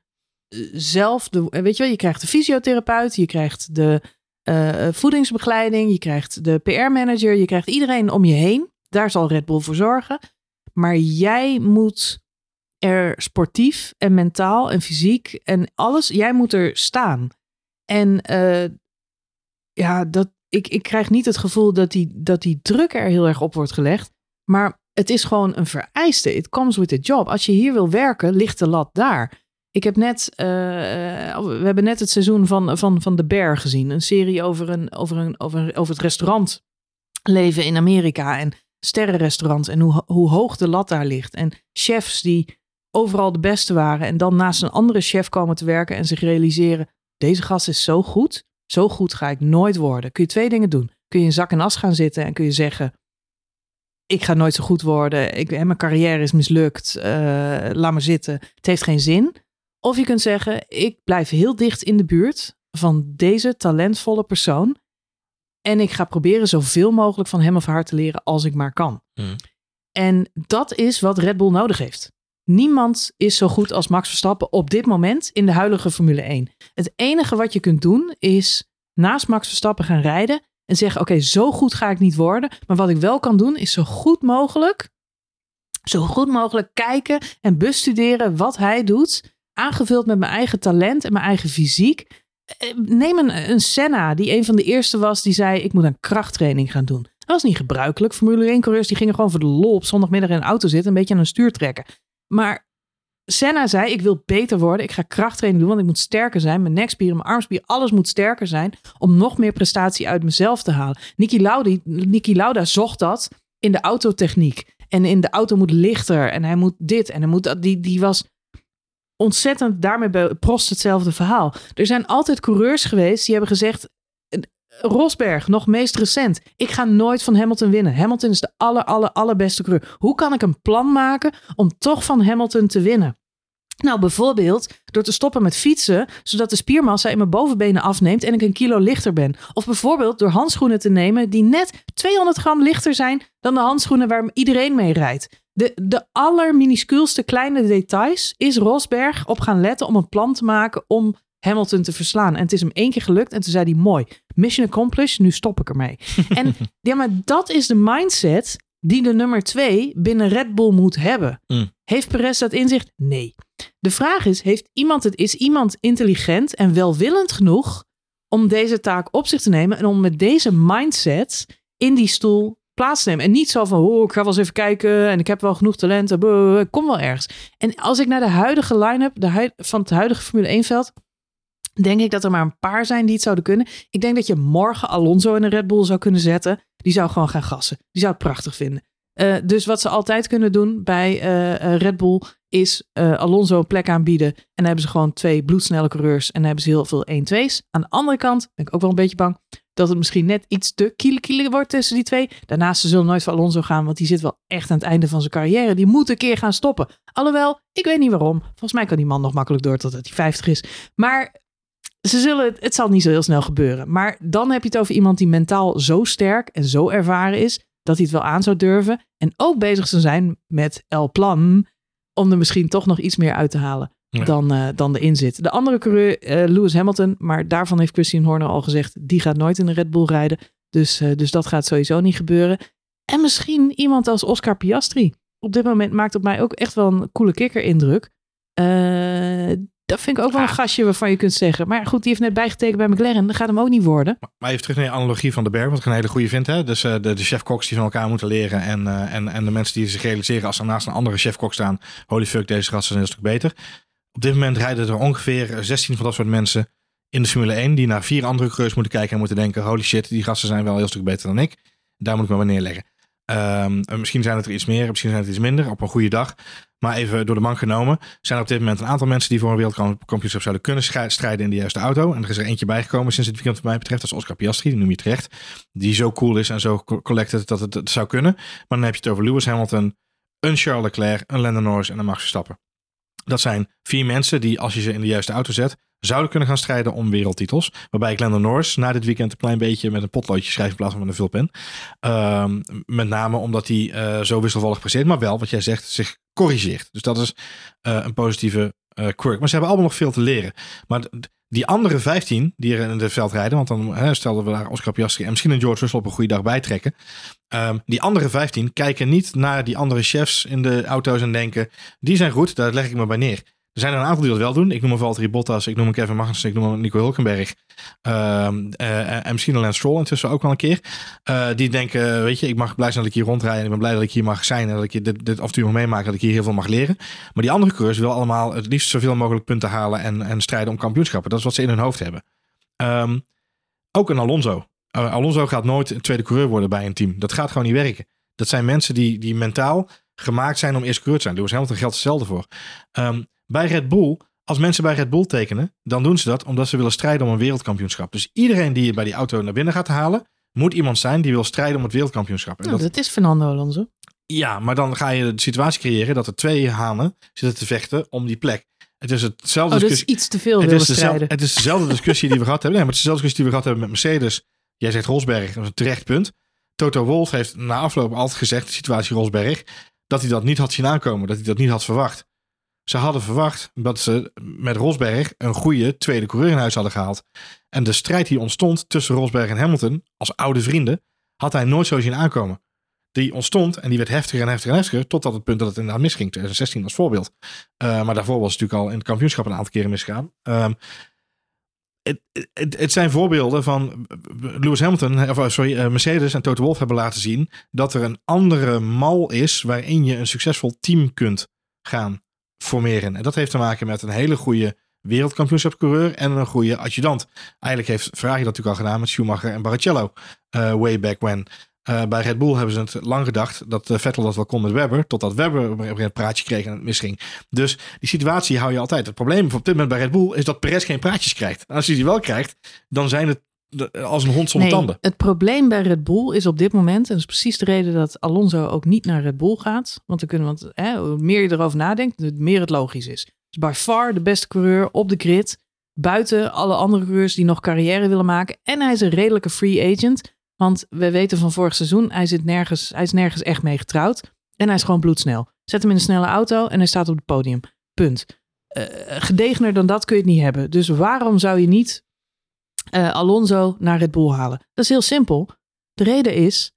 zelf, de, weet je wel, je krijgt de fysiotherapeut, je krijgt de eh, voedingsbegeleiding, je krijgt de PR-manager, je krijgt iedereen om je heen. Daar zal Red Bull voor zorgen. Maar jij moet er sportief en mentaal en fysiek en alles, jij moet er staan. En eh, ja, dat, ik, ik krijg niet het gevoel dat die, dat die druk er heel erg op wordt gelegd. Maar het is gewoon een vereiste. It comes with the job. Als je hier wil werken, ligt de lat daar. Ik heb net, eh, we hebben net het seizoen van, van, van The Bear gezien. Een serie over, een, over, een, over, over het restaurantleven in Amerika. En sterrenrestaurants. En hoe, hoe hoog de lat daar ligt. En chefs die overal de beste waren. En dan naast een andere chef komen te werken. En zich realiseren, deze gast is zo goed. Zo goed ga ik nooit worden. Kun je twee dingen doen. Kun je in zak en as gaan zitten en kun je zeggen... ik ga nooit zo goed worden. Ik, hè, mijn carrière is mislukt. eh, laat maar zitten. Het heeft geen zin. Of je kunt zeggen, ik blijf heel dicht in de buurt van deze talentvolle persoon. En ik ga proberen zoveel mogelijk van hem of haar te leren als ik maar kan. Mhm. En dat is wat Red Bull nodig heeft. Niemand is zo goed als Max Verstappen op dit moment in de huidige Formule 1. Het enige wat je kunt doen is naast Max Verstappen gaan rijden en zeggen: Oké, zo goed ga ik niet worden. Maar wat ik wel kan doen is zo goed mogelijk, zo goed mogelijk kijken en bestuderen wat hij doet. Aangevuld met mijn eigen talent en mijn eigen fysiek. Eh, Neem een, Senna, die een van de eerste was die zei: Ik moet een krachttraining gaan doen. Dat was niet gebruikelijk. Formule 1-coureurs die gingen gewoon voor de lol zondagmiddag in een auto zitten, een beetje aan een stuur trekken. Maar Senna zei: Ik wil beter worden. Ik ga krachttraining doen, want ik moet sterker zijn. Mijn nekspieren, mijn armspieren, alles moet sterker zijn. Om nog meer prestatie uit mezelf te halen. Niki Lauda, Niki Lauda zocht dat in de autotechniek. En in de auto moet lichter. En hij moet dit. En hij moet dat. Die, die was ontzettend daarmee Prost hetzelfde verhaal. Er zijn altijd coureurs geweest die hebben gezegd: Rosberg, nog meest recent. Ik ga nooit van Hamilton winnen. Hamilton is de aller, aller, allerbeste coureur. Hoe kan ik een plan maken om toch van Hamilton te winnen? Nou, bijvoorbeeld door te stoppen met fietsen, zodat de spiermassa in mijn bovenbenen afneemt en ik een kilo lichter ben. Of bijvoorbeeld door handschoenen te nemen die net 200 gram lichter zijn dan de handschoenen waar iedereen mee rijdt. De, de allerminuscuulste kleine details is Rosberg op gaan letten om een plan te maken om Hamilton te verslaan. En het is hem één keer gelukt en toen zei hij mooi, mission accomplished, nu stop ik ermee. en ja, maar dat is de mindset die de nummer twee binnen Red Bull moet hebben. Mm. Heeft Perez dat inzicht? Nee. De vraag is, heeft iemand het, is iemand intelligent en welwillend genoeg om deze taak op zich te nemen en om met deze mindset in die stoel plaats te nemen. En niet zo van, oh, ik ga wel eens even kijken en ik heb wel genoeg talent, kom wel ergens. En als ik naar de huidige line-up de van het huidige Formule 1 veld, denk ik dat er maar een paar zijn die het zouden kunnen. Ik denk dat je morgen Alonso in een Red Bull zou kunnen zetten. Die zou gewoon gaan gassen. Die zou het prachtig vinden. Eh, dus wat ze altijd kunnen doen bij eh, eh, Red Bull is Alonso een plek aanbieden. En dan hebben ze gewoon twee bloedsnelle coureurs. En dan hebben ze heel veel 1-2's. Aan de andere kant ben ik ook wel een beetje bang dat het misschien net iets te kiele wordt tussen die twee. Daarnaast ze zullen nooit voor Alonso gaan, want die zit wel echt aan het einde van zijn carrière. Die moet een keer gaan stoppen. Alhoewel, ik weet niet waarom. Volgens mij kan die man nog makkelijk door totdat hij 50 is. Maar ze zullen, het, het zal niet zo heel snel gebeuren. Maar dan heb je het over iemand die mentaal zo sterk en zo ervaren is, dat hij het wel aan zou durven. En ook bezig zou zijn met El Plan, om er misschien toch nog iets meer uit te halen Ja. dan, eh, dan erin zit. De andere coureur, eh, Lewis Hamilton, maar daarvan heeft Christian Horner al gezegd, die gaat nooit in de Red Bull rijden. Dus, eh, dus dat gaat sowieso niet gebeuren. En misschien iemand als Oscar Piastri. Op dit moment maakt op mij ook echt wel een coole kikker indruk. Dat vind ik ook wel een Ah. gastje waarvan je kunt zeggen. Maar goed, die heeft net bijgetekend bij McLaren. Dat gaat hem ook niet worden. Maar even terug naar de analogie van de berg, wat ik een hele goede vind. Hè? Dus de, de chef-koks die van elkaar moeten leren. En, en, en de mensen die zich realiseren als ze naast een andere chef-kok staan. Holy fuck, deze gasten zijn een stuk beter. Op dit moment rijden er ongeveer 16 van dat soort mensen in de Formule 1. Die naar vier andere coureurs moeten kijken en moeten denken. Holy shit, die gasten zijn wel een heel stuk beter dan ik. Daar moet ik me maar neerleggen. Ehm, en misschien zijn het er iets meer, misschien zijn het iets minder op een goede dag. Maar even door de man genomen, zijn er op dit moment een aantal mensen die voor een wereldkampioenschap zouden kunnen strijden in de juiste auto. En er is er eentje bijgekomen sinds het weekend wat mij betreft, dat is Oscar Piastri, die noem je terecht. Die zo cool is en zo co- collected dat het, het zou kunnen. Maar dan heb je het over Lewis Hamilton, een Charles Leclerc, een Lando Norris en een Max Verstappen. Dat zijn vier mensen die, als je ze in de juiste auto zet, zouden kunnen gaan strijden om wereldtitels. Waarbij Lando Norris na dit weekend een klein beetje met een potloodje schrijf in plaats van met een vulpen. Ehm, met name omdat hij eh, zo wisselvallig presteert, maar wel, wat jij zegt, zich corrigeert. Dus dat is eh, een positieve eh, quirk. Maar ze hebben allemaal nog veel te leren. Maar die andere 15 die er in het veld rijden, want dan hè, stelden we daar Oscar Piastri en misschien een George Russell op een goede dag bijtrekken. Ehm, die andere 15 kijken niet naar die andere chefs in de auto's en denken, die zijn goed, daar leg ik me bij neer. Er zijn er een aantal die dat wel doen. Ik noem een Valtteri Bottas, ik noem een Kevin Magnussen, ik noem een Nico Hulkenberg. Ehm, eh, en misschien een Lance Stroll intussen ook wel een keer. Eh, die denken, weet je, ik mag blij zijn dat ik hier rondrijd. En ik ben blij dat ik hier mag zijn. En dat ik dit, dit en mag meemaken. Dat ik hier heel veel mag leren. Maar die andere coureurs willen allemaal het liefst zoveel mogelijk punten halen. En, en strijden om kampioenschappen. Dat is wat ze in hun hoofd hebben. Ehm, ook een Alonso. Eh, Alonso gaat nooit een tweede coureur worden bij een team. Dat gaat gewoon niet werken. Dat zijn mensen die, die mentaal gemaakt zijn om eerst coureur te zijn. Lewis Hamilton geldt hetzelfde voor. Ehm, bij Red Bull, als mensen bij Red Bull tekenen, dan doen ze dat omdat ze willen strijden om een wereldkampioenschap. Dus iedereen die je bij die auto naar binnen gaat halen, moet iemand zijn die wil strijden om het wereldkampioenschap. En Nou, dat, dat is Fernando Alonso. ja, maar dan ga je de situatie creëren dat er twee hanen zitten te vechten om die plek. Het is hetzelfde Oh, discussie- iets te veel het is, dezelfde, het is dezelfde discussie die we gehad hebben. Nee, maar het is dezelfde discussie die we gehad hebben met Mercedes. Jij zegt Rosberg, dat is een terecht punt. Toto Wolff heeft na afloop altijd gezegd, de situatie Rosberg, dat hij dat niet had zien aankomen. Dat hij dat niet had verwacht. Ze hadden verwacht dat ze met Rosberg een goede tweede coureur in huis hadden gehaald. En de strijd die ontstond tussen Rosberg en Hamilton, als oude vrienden, had hij nooit zo zien aankomen. Die ontstond en die werd heftiger en heftiger en heftiger, totdat het punt dat het inderdaad misging. 2016 als voorbeeld. Uh, maar daarvoor was het natuurlijk al in het kampioenschap een aantal keren misgegaan. Um, het, het, het, zijn voorbeelden van Lewis Hamilton, of sorry, Mercedes en Toto Wolff hebben laten zien dat er een andere mal is waarin je een succesvol team kunt gaan formeren. En dat heeft te maken met een hele goede wereldkampioenschapscoureur en een goede adjudant. Eigenlijk heeft Ferrari dat natuurlijk al gedaan met Schumacher en Barrichello uh, way back when. Uh, bij Red Bull hebben ze het lang gedacht dat uh, Vettel dat wel kon met Webber, totdat Webber een praatje kreeg en het misging. Dus die situatie hou je altijd. Het probleem op dit moment bij Red Bull is dat Perez geen praatjes krijgt. En als hij die wel krijgt, dan zijn het als een hond zonder nee, tanden. het probleem bij Red Bull is op dit moment, en dat is precies de reden dat Alonso ook niet naar Red Bull gaat. Want, dan kunnen, want hè, hoe meer je erover nadenkt, hoe meer het logisch is. Dus by far de beste coureur op de grid. Buiten alle andere coureurs die nog carrière willen maken. En hij is een redelijke free agent. Want we weten van vorig seizoen, hij, zit nergens, hij is nergens echt mee getrouwd. En hij is gewoon bloedsnel. Zet hem in een snelle auto en hij staat op het podium. Punt. Eh, gedegener dan dat kun je het niet hebben. Dus waarom zou je niet eh, Alonso naar Red Bull halen? Dat is heel simpel. De reden is,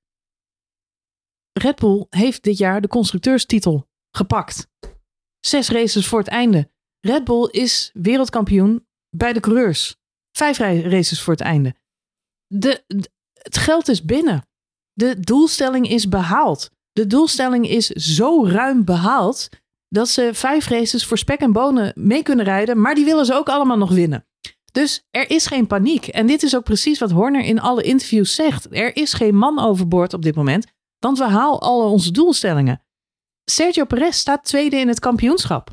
Red Bull heeft dit jaar de constructeurstitel gepakt. Zes races voor het einde. Red Bull is wereldkampioen bij de coureurs. Vijf races voor het einde. De, de- het geld is binnen. De doelstelling is behaald. De doelstelling is zo ruim behaald dat ze vijf races voor spek en bonen mee kunnen rijden, maar die willen ze ook allemaal nog winnen. Dus er is geen paniek. En dit is ook precies wat Horner in alle interviews zegt. Er is geen man overboord op dit moment, want we halen alle onze doelstellingen. Sergio Perez staat tweede in het kampioenschap.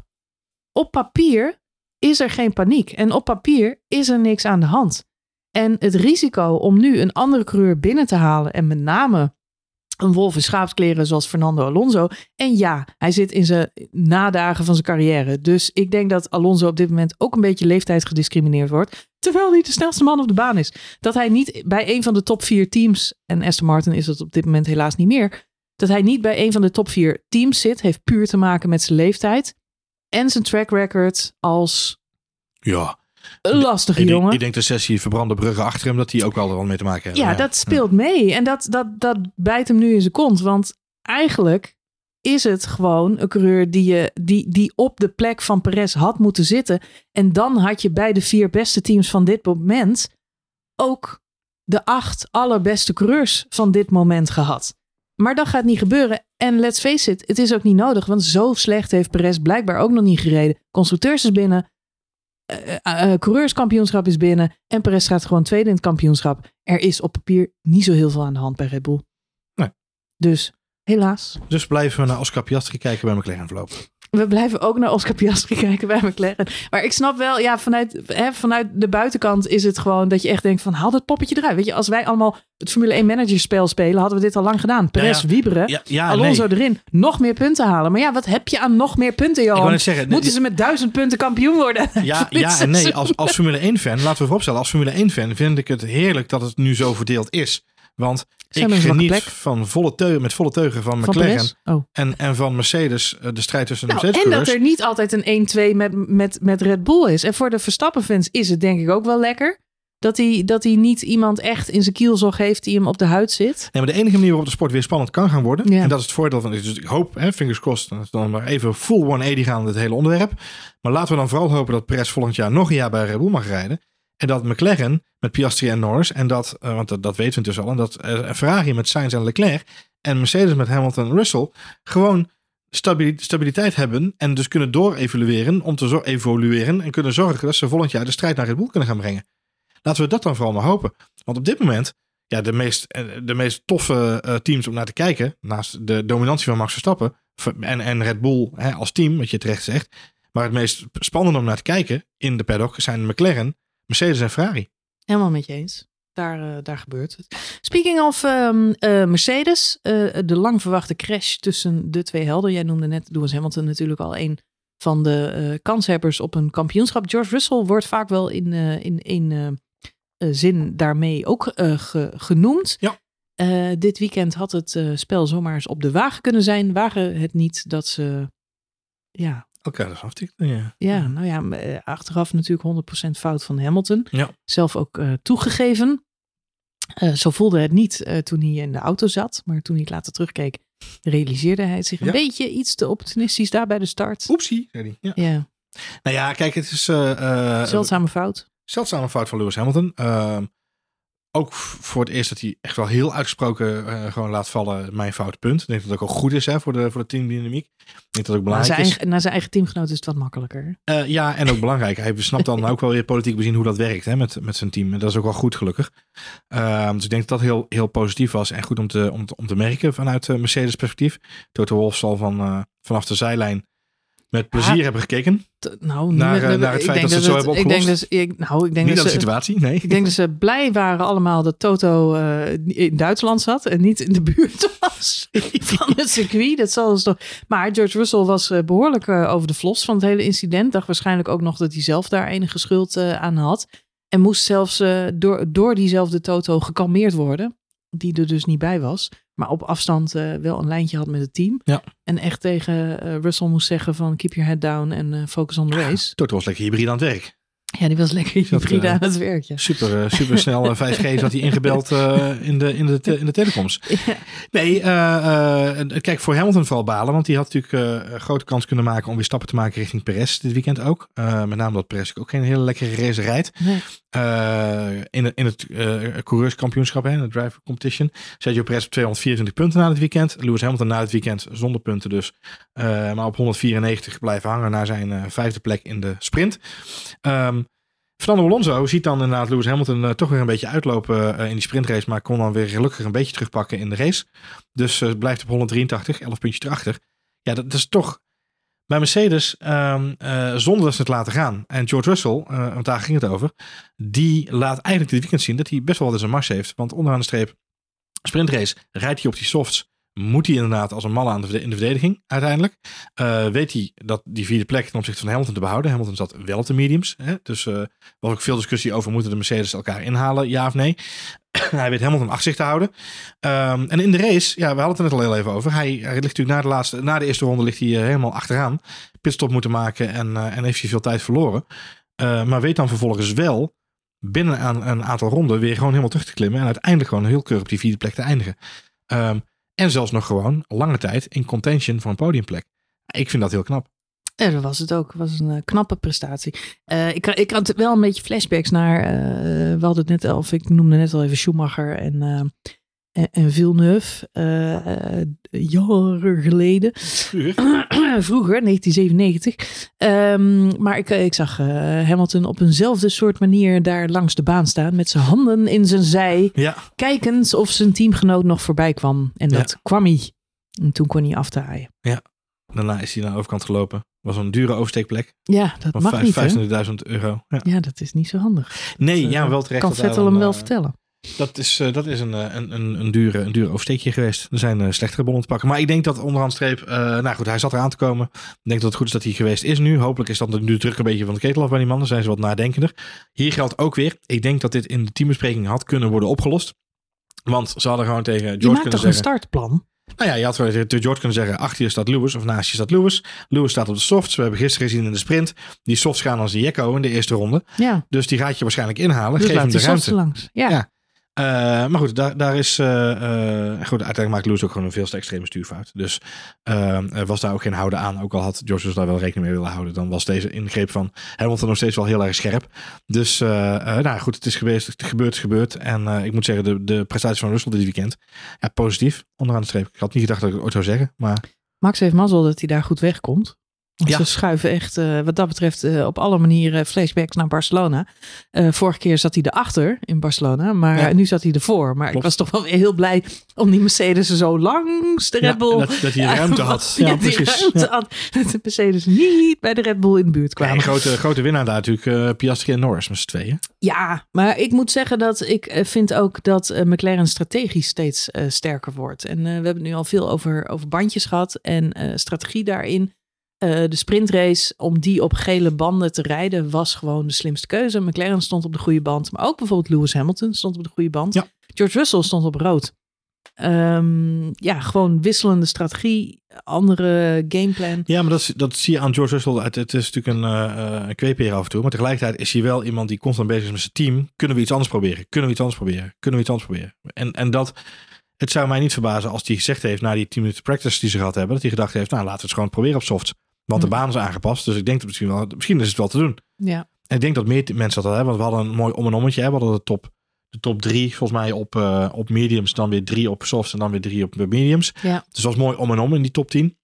Op papier is er geen paniek en op papier is er niks aan de hand. En het risico om nu een andere coureur binnen te halen en met name een wolf in schaapskleren zoals Fernando Alonso. En ja, hij zit in zijn nadagen van zijn carrière. Dus ik denk dat Alonso op dit moment ook een beetje leeftijdsgediscrimineerd wordt. Terwijl hij de snelste man op de baan is. Dat hij niet bij een van de top vier teams, en Aston Martin is het op dit moment helaas niet meer. Dat hij niet bij een van de top vier teams zit, heeft puur te maken met zijn leeftijd. En zijn track record als Ja, lastige ik jongen. ik denk de sessie verbrande bruggen achter hem, dat die ook wel er wel mee te maken hebben. Ja, dat speelt mee. En dat, dat, dat bijt hem nu in zijn kont. Want eigenlijk is het gewoon een coureur die, je, die, die op de plek van Perez had moeten zitten. En dan had je bij de vier beste teams van dit moment ook de acht allerbeste coureurs van dit moment gehad. Maar dat gaat niet gebeuren. En let's face it, het is ook niet nodig. Want zo slecht heeft Perez blijkbaar ook nog niet gereden. Constructeurs is binnen. Eh, eh, eh, coureurskampioenschap is binnen. En Perez gaat gewoon tweede in het kampioenschap. Er is op papier niet zo heel veel aan de hand bij Red Bull. Nee. Dus helaas. Dus blijven we naar Oscar Piastri kijken bij McLaren voorlopig. We blijven ook naar Oscar Piastri kijken bij McLaren. Maar ik snap wel, ja, vanuit, hè, vanuit de buitenkant is het gewoon dat je echt denkt van haal dat poppetje eruit. Weet je, als wij allemaal het Formule 1 managerspel spelen, hadden we dit al lang gedaan. Perez ja. wieberen, Ja, ja Alonso nee. erin, nog meer punten halen. Maar ja, wat heb je aan nog meer punten, Johan? zeggen, Moeten ze met duizend punten kampioen worden? Ja, ja en nee. Als, als Formule 1-fan, laten we vooropstellen, als Formule 1-fan vind ik het heerlijk dat het nu zo verdeeld is. Want Zijn ik geniet plek? van volle teugen, met volle teugen van Van McLaren? Oh. en, en van Mercedes, eh, de strijd tussen de Nou, en Mercedes dat er niet altijd een 1-2 met, met, met Red Bull is. En voor de Verstappen-fans is het denk ik ook wel lekker. Dat hij, dat hij niet iemand echt in zijn kielzog heeft die hem op de huid zit. Nee, maar de enige manier waarop de sport weer spannend kan gaan worden. Ja. En dat is het voordeel van. Dus ik hoop, hè, fingers crossed, dat we dan maar even full 180 gaan met het hele onderwerp. Maar laten we dan vooral hopen dat Perez volgend jaar nog een jaar bij Red Bull mag rijden. En dat McLaren met Piastri en Norris. En dat, eh, want dat, dat weten we intussen al. En dat eh, Ferrari met Sainz en Leclerc. En Mercedes met Hamilton en Russell. Gewoon stabili- stabiliteit hebben. En dus kunnen door-evalueren. Om te evolueren. En kunnen zorgen dat ze volgend jaar de strijd naar Red Bull kunnen gaan brengen. Laten we dat dan vooral maar hopen. Want op dit moment ja, de meest, eh, de meest toffe teams om naar te kijken, naast de dominantie van Max Verstappen en, en Red Bull hè, als team, wat je terecht zegt, maar het meest spannende om naar te kijken in de paddock zijn McLaren, Mercedes en Ferrari. Helemaal met je eens. Daar, eh, daar gebeurt het. Speaking of ehm, eh, Mercedes, eh, de lang verwachte crash tussen de twee helden. Jij noemde net Lewis Hamilton natuurlijk al een van de kanshebbers op een kampioenschap. George Russell wordt vaak wel in, in eh, zin daarmee ook ge- genoemd. Ja. Dit weekend had het spel zomaar eens op de wagen kunnen zijn. Wagen het niet dat ze ja, Oké, dat is aftikken. Ja. ja, nou ja, eh, achteraf natuurlijk 100% fout van Hamilton. Ja. Zelf ook eh, toegegeven. Eh, zo voelde het niet toen hij in de auto zat. Maar toen hij later terugkeek, realiseerde hij zich een beetje iets te opportunistisch daar bij de start. Oepsie, zei hij. Ja. Ja, Nou ja, kijk, het is zeldzame fout. zeldzame fout van Lewis Hamilton. Ook voor het eerst dat hij echt wel heel uitgesproken eh, gewoon laat vallen mijn fout punt. Ik denk dat het ook al goed is hè, voor, de, voor de teamdynamiek. Ik denk dat ook belangrijk zijn, is. naar zijn eigen teamgenoot is het wat makkelijker. Eh, ja, en ook belangrijk. Hij snapt dan ook wel weer politiek bezien hoe dat werkt hè, met, met zijn team. En dat is ook wel goed, gelukkig. Ehm, dus ik denk dat dat heel, heel positief was en goed om te, om te, om te merken vanuit eh, Mercedes perspectief. Toto Wolff zal van, vanaf de zijlijn met plezier Ah, hebben gekeken. Nou, Naar, niet met- eh, naar het ik feit denk dat ze het zo hebben Ik denk opgelost? dus, ik, nou, ik denk Niet dat de situatie, nee. ik denk dat ze blij waren allemaal dat Toto eh, in Duitsland zat en niet in de buurt was van het circuit. Dat zal dus toch. Maar George Russell was eh, behoorlijk eh, over de vlos van het hele incident. Dacht waarschijnlijk ook nog dat hij zelf daar enige schuld aan had. En moest zelfs door, door diezelfde Toto gekalmeerd worden. Die er dus niet bij was. Maar op afstand eh, wel een lijntje had met het team. Ja. En echt tegen eh, Russell moest zeggen van keep your head down en eh, focus on the race. Toto was lekker hybride aan het werk. Ja, die was lekker hybride aan het werk. Ja. Super, super snel eh, 5G zat hij ingebeld in, de, in, de te- in de telecoms. Ja. Nee, kijk, voor Hamilton vooral balen. Want die had natuurlijk een grote kans kunnen maken om weer stappen te maken richting Perez dit weekend ook. Met name dat Perez ook geen hele lekkere race rijdt. Nee. Eh, in, het- in het eh coureurskampioenschap, hè, de driver competition. Sergio Perez op 224 punten na het weekend. Lewis Hamilton na het weekend zonder punten dus. Eh, maar op 194 blijven hangen naar zijn eh, vijfde plek in de sprint. Ehm Fernando Alonso ziet dan inderdaad Lewis Hamilton eh, toch weer een beetje uitlopen eh, in die sprintrace. Maar kon dan weer gelukkig een beetje terugpakken in de race. Dus eh, blijft op 183, 11 puntjes erachter. Ja, dat, is toch bij Mercedes ehm, eh, zonder dat ze het laten gaan. En George Russell, eh, want daar ging het over. Die laat eigenlijk dit weekend zien dat hij best wel wat in zijn mars heeft. Want onderaan de streep, sprintrace, rijdt hij op die softs. Moet hij inderdaad als een malle aan de, in de verdediging uiteindelijk. Eh, weet hij dat die vierde plek ten opzichte van Hamilton te behouden. Hamilton zat wel op de mediums. Hè? Dus eh was ook veel discussie over moeten de Mercedes elkaar inhalen, ja of nee. hij weet Hamilton achter zich te houden. Ehm, en in de race, ja, we hadden het er net al heel even over. Hij, ligt natuurlijk na de, laatste, na de eerste ronde ligt hij eh, helemaal achteraan. Pitstop moeten maken en, en heeft hij veel tijd verloren. Maar weet dan vervolgens wel binnen aan een aantal ronden weer gewoon helemaal terug te klimmen. En uiteindelijk gewoon heel keurig op die vierde plek te eindigen. Ehm, en zelfs nog gewoon lange tijd in contention voor een podiumplek. Ik vind dat heel knap. Ja, dat was het ook. Het was een eh, knappe prestatie. Eh, ik, ik had wel een beetje flashbacks naar. eh, we hadden het net al, of ik noemde net al even Schumacher en, en, en Villeneuve. eh, eh, jaren geleden. Vroeger, 1997. Ehm, maar ik, ik zag eh, Hamilton op eenzelfde soort manier daar langs de baan staan. Met zijn handen in zijn zij. Ja, Kijkend of zijn teamgenoot nog voorbij kwam. En dat kwam hij. En toen kon hij afdraaien. daarna is hij naar de overkant gelopen. Was een dure oversteekplek. Ja, dat mag vijf- niet hè? 25.000 euro. Ja. Ja, dat is niet zo handig. Nee, Dat, ja, eh, wel terecht. Kan Vettel hem wel eh, vertellen. Dat is, eh, dat is een, eh, een, een, een, dure, een dure oversteekje geweest. Er zijn eh, slechtere bonnen te pakken. Maar ik denk dat onderhand streep... nou goed, hij zat eraan te komen. Ik denk dat het goed is dat hij geweest is nu. Hopelijk is dat nu druk een beetje van de ketel af bij die mannen. Zijn ze wat nadenkender. Hier geldt ook weer. Ik denk dat dit in de teambespreking had kunnen worden opgelost. Want ze hadden gewoon tegen Je George maakt kunnen toch een startplan? Nou ja, je had gewoon tegen George kunnen zeggen... achter je staat Lewis of naast je staat Lewis. Lewis staat op de softs. We hebben gisteren gezien in de sprint. Die softs gaan als de Jekko in de eerste ronde. Ja, Dus die gaat je waarschijnlijk inhalen. dus Geef hem de die ruimte. softs langs. Ja. Ja. Eh, maar goed, daar, daar is. eh, eh, goed, uiteindelijk maakt Lewis ook gewoon een veel te extreme stuurfout. Dus was daar ook geen houden aan. Ook al had George daar wel rekening mee willen houden. Dan was deze ingreep van Hamilton nog steeds wel heel erg scherp. Dus nou goed, het is geweest. Het gebeurt, is gebeurd. En ik moet zeggen, de, de prestatie van Russell dit weekend. Ja, positief. Onderaan de streep. Ik had niet gedacht dat ik het ooit zou zeggen. Maar Max heeft mazzel dat hij daar goed wegkomt. Ja. Ze schuiven echt, eh, wat dat betreft, eh, op alle manieren flashbacks naar Barcelona. Eh, vorige keer zat hij erachter in Barcelona, maar Ja. nu zat hij ervoor. Maar Klopt. ik was toch wel weer heel blij om die Mercedes zo langs de Red Bull... dat, dat hij ruimte had. Ja, precies. ruimte had. Dat de Mercedes niet bij de Red Bull in de buurt kwamen. en grote, grote winnaar daar natuurlijk Piastri en Norris met z'n tweeën. Ja, maar ik moet zeggen dat ik vind ook dat McLaren strategisch steeds sterker wordt. En we hebben nu al veel over, over bandjes gehad en strategie daarin. Eh, de sprintrace, om die op gele banden te rijden, was gewoon de slimste keuze. McLaren stond op de goede band, maar ook bijvoorbeeld Lewis Hamilton stond op de goede band. Ja. George Russell stond op rood. Ehm, ja, gewoon wisselende strategie, andere gameplan. Ja, maar dat, is- dat zie je aan George Russell. Het, het is natuurlijk een, een kweepeer af en toe. Maar tegelijkertijd is hij wel iemand die constant bezig is met zijn team. Kunnen we iets anders proberen? Kunnen we iets anders proberen? Kunnen we iets anders proberen? En, en dat, het zou mij niet verbazen als hij gezegd heeft na die 10 minuten practice die ze gehad hebben. Dat hij gedacht heeft, nou laten we het gewoon proberen op softs. Want de baan is aangepast. Dus ik denk dat misschien wel, misschien is het wel te doen. Ja, En ik denk dat meer mensen dat hebben. Want we hadden een mooi om en ommetje. hè. We hadden de top, de top drie volgens mij op, eh, op mediums. Dan weer drie op softs en dan weer drie op mediums. ja. Dus dat was mooi om en om in die top 10.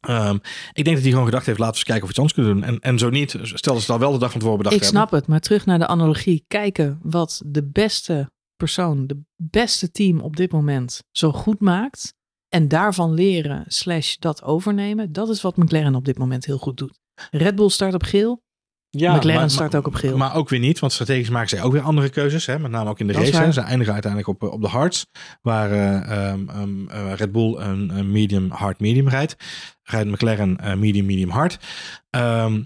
Ehm, ik denk dat hij gewoon gedacht heeft, laten we eens kijken of we iets anders kunnen doen. En, en zo niet, stel dat ze dat wel de dag van tevoren bedacht Ik snap het, maar terug naar de analogie. Kijken wat de beste persoon, de beste team op dit moment zo goed maakt. En daarvan leren slash dat overnemen. Dat is wat McLaren op dit moment heel goed doet. Red Bull start op geel. Ja, McLaren maar- start maar- ook op geel. Maar ook weer niet, want strategisch maken zij ook weer andere keuzes. Hè? Met name ook in de Dat race. Hè? Ze eindigen uiteindelijk op, op de hards. Waar eh, ehm, ehm, eh, Red Bull een, een medium, hard, medium rijdt. Rijdt McLaren eh, medium, medium, hard. Ehm,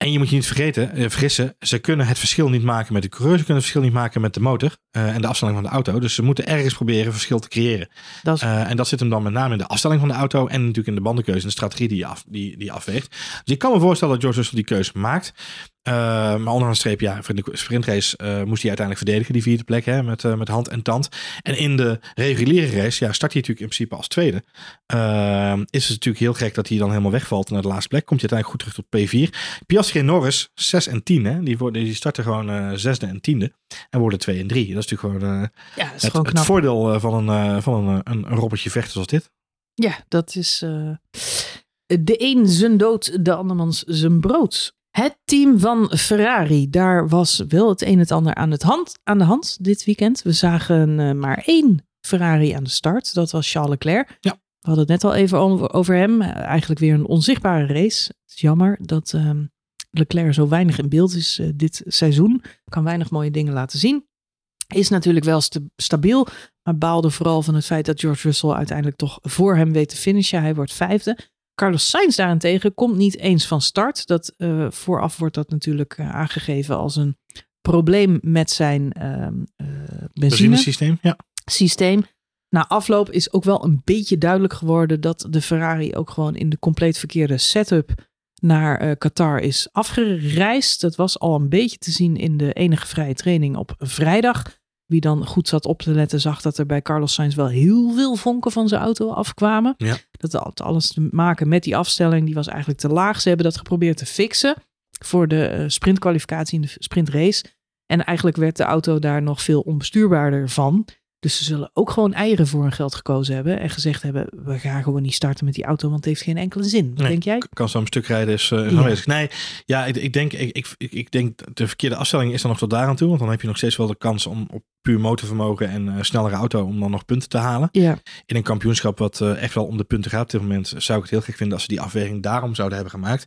en je moet je niet vergeten, eh, vergissen, ze kunnen het verschil niet maken met de coureur. Ze kunnen het verschil niet maken met de motor eh, en de afstelling van de auto. Dus ze moeten ergens proberen verschil te creëren. Dat is, Eh, en dat zit hem dan met name in de afstelling van de auto en natuurlijk in de bandenkeuze en de strategie die je, af, die, die afweegt. Dus ik kan me voorstellen dat George Russell die keuze maakt. Eh, maar onderaan de streep, ja, voor de sprintrace eh, moest hij uiteindelijk verdedigen, die vierde plek, hè, met, eh, met hand en tand. En in de reguliere race, ja, start hij natuurlijk in principe als tweede. Eh, is het natuurlijk heel gek dat hij dan helemaal wegvalt naar de laatste plek. Komt hij uiteindelijk goed terug tot P4. Piastri en Norris, 6 en 10, hè, die, worden, die starten gewoon zesde en tiende. En worden 2 en 3. Dat is natuurlijk gewoon ja, is het, gewoon het knap. voordeel van een, van een, een, een robbertje vechten zoals dit. Ja, dat is de een zijn dood, de andermans zijn brood. Het team van Ferrari, daar was wel het een en het ander aan, het hand, aan de hand dit weekend. We zagen eh, maar één Ferrari aan de start, dat was Charles Leclerc. Ja. We hadden het net al even over, over hem. Eigenlijk weer een onzichtbare race. Het is jammer dat ehm, Leclerc zo weinig in beeld is eh, dit seizoen. Kan weinig mooie dingen laten zien. Is natuurlijk wel sta- stabiel, maar baalde vooral van het feit dat George Russell uiteindelijk toch voor hem weet te finishen. Hij wordt vijfde. Carlos Sainz daarentegen komt niet eens van start. Dat, eh, vooraf wordt dat natuurlijk eh, aangegeven als een probleem met zijn ehm eh Benzinesysteem. Ja. benzinesysteem. Na afloop is ook wel een beetje duidelijk geworden dat de Ferrari ook gewoon in de compleet verkeerde setup naar Qatar is afgereisd. Dat was al een beetje te zien in de enige vrije training op vrijdag. Wie dan goed zat op te letten, zag dat er bij Carlos Sainz wel heel veel vonken van zijn auto afkwamen. Ja. Dat had alles te maken met die afstelling. Die was eigenlijk te laag. Ze hebben dat geprobeerd te fixen voor de eh, sprintkwalificatie in de sprintrace. En eigenlijk werd de auto daar nog veel onbestuurbaarder van. Dus ze zullen ook gewoon eieren voor hun geld gekozen hebben. En gezegd hebben, we gaan gewoon niet starten met die auto, want het heeft geen enkele zin. Wat Nee, denk jij? Kan zo een stuk rijden is, Ja. aanwezig. Nee, ja, ik, ik, denk, ik, ik, ik, ik denk de verkeerde afstelling is dan nog tot daar aan toe. Want dan heb je nog steeds wel de kans om op puur motorvermogen en eh, snellere auto om dan nog punten te halen. Ja, In een kampioenschap wat eh, echt wel om de punten gaat op dit moment, zou ik het heel gek vinden als ze die afweging daarom zouden hebben gemaakt.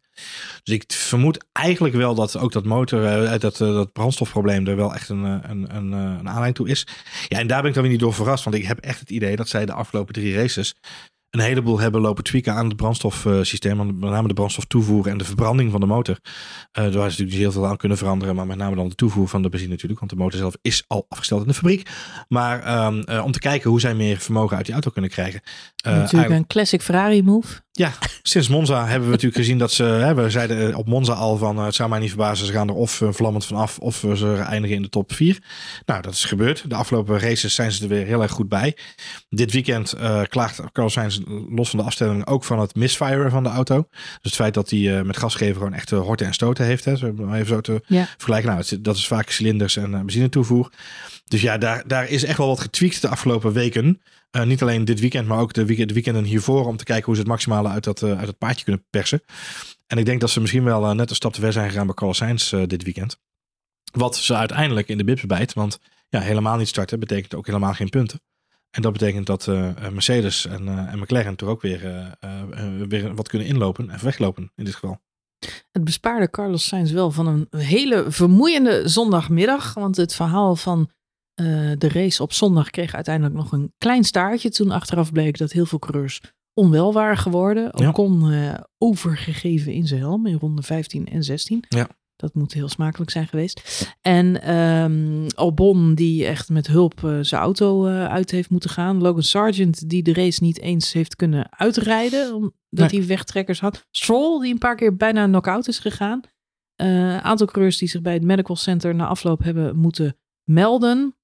Dus ik vermoed eigenlijk wel dat ook dat motor, eh, dat, eh, dat brandstofprobleem er wel echt een, eh, een, een, eh, een aanleiding toe is. Ja, en daar ben ik dan weer niet door verrast, want ik heb echt het idee dat zij de afgelopen drie races een heleboel hebben lopen tweaken aan het brandstofsysteem, de- met name de brandstof toevoer en de verbranding van de motor. Eh daar is natuurlijk niet heel veel aan kunnen veranderen, maar met name dan de toevoer van de benzine natuurlijk, want de motor zelf is al afgesteld in de fabriek. Maar ehm, eh, om te kijken hoe zij meer vermogen uit die auto kunnen krijgen. Eh, natuurlijk een classic Ferrari move. ja, sinds Monza hebben we natuurlijk gezien dat ze, hè, we zeiden op Monza al van het zou mij niet verbazen, ze gaan er of vlammend van af of ze eindigen in de top 4. Nou, dat is gebeurd. De afgelopen races zijn ze er weer heel erg goed bij. Dit weekend klaagt Carlos Sainz los van de afstelling ook van het misfiren van de auto. Dus het feit dat hij eh, met gasgever gewoon echt eh, horten en stoten heeft. Hè, zo, even zo te Ja. vergelijken. Nou, dat is vaak cilinders en eh, benzine toevoer. Dus ja, daar, daar is echt wel wat getweakt de afgelopen weken. Niet alleen dit weekend, maar ook de, weekend, de weekenden hiervoor. Om te kijken hoe ze het maximale uit dat, eh, uit het paardje kunnen persen. En ik denk dat ze misschien wel net een stap te ver zijn gegaan bij Carlos Sainz dit weekend. Wat ze uiteindelijk in de bibs bijt. Want ja, helemaal niet starten betekent ook helemaal geen punten. En dat betekent dat eh, eh, Mercedes en, eh, en McLaren toch ook weer, weer wat kunnen inlopen en weglopen in dit geval. Het bespaarde Carlos Sainz wel van een hele vermoeiende zondagmiddag. Want het verhaal van de race op zondag kreeg uiteindelijk nog een klein staartje. Toen achteraf bleek dat heel veel coureurs onwel waren geworden. Ja. Ocon eh, overgegeven in zijn helm in ronde 15 en 16. Ja. Dat moet heel smakelijk zijn geweest. En ehm, Albon die echt met hulp eh, zijn auto eh, uit heeft moeten gaan. Logan Sargent die de race niet eens heeft kunnen uitrijden. Omdat Nee. hij wegtrekkers had. Stroll die een paar keer bijna knock-out is gegaan. Een aantal coureurs die zich bij het medical center na afloop hebben moeten melden.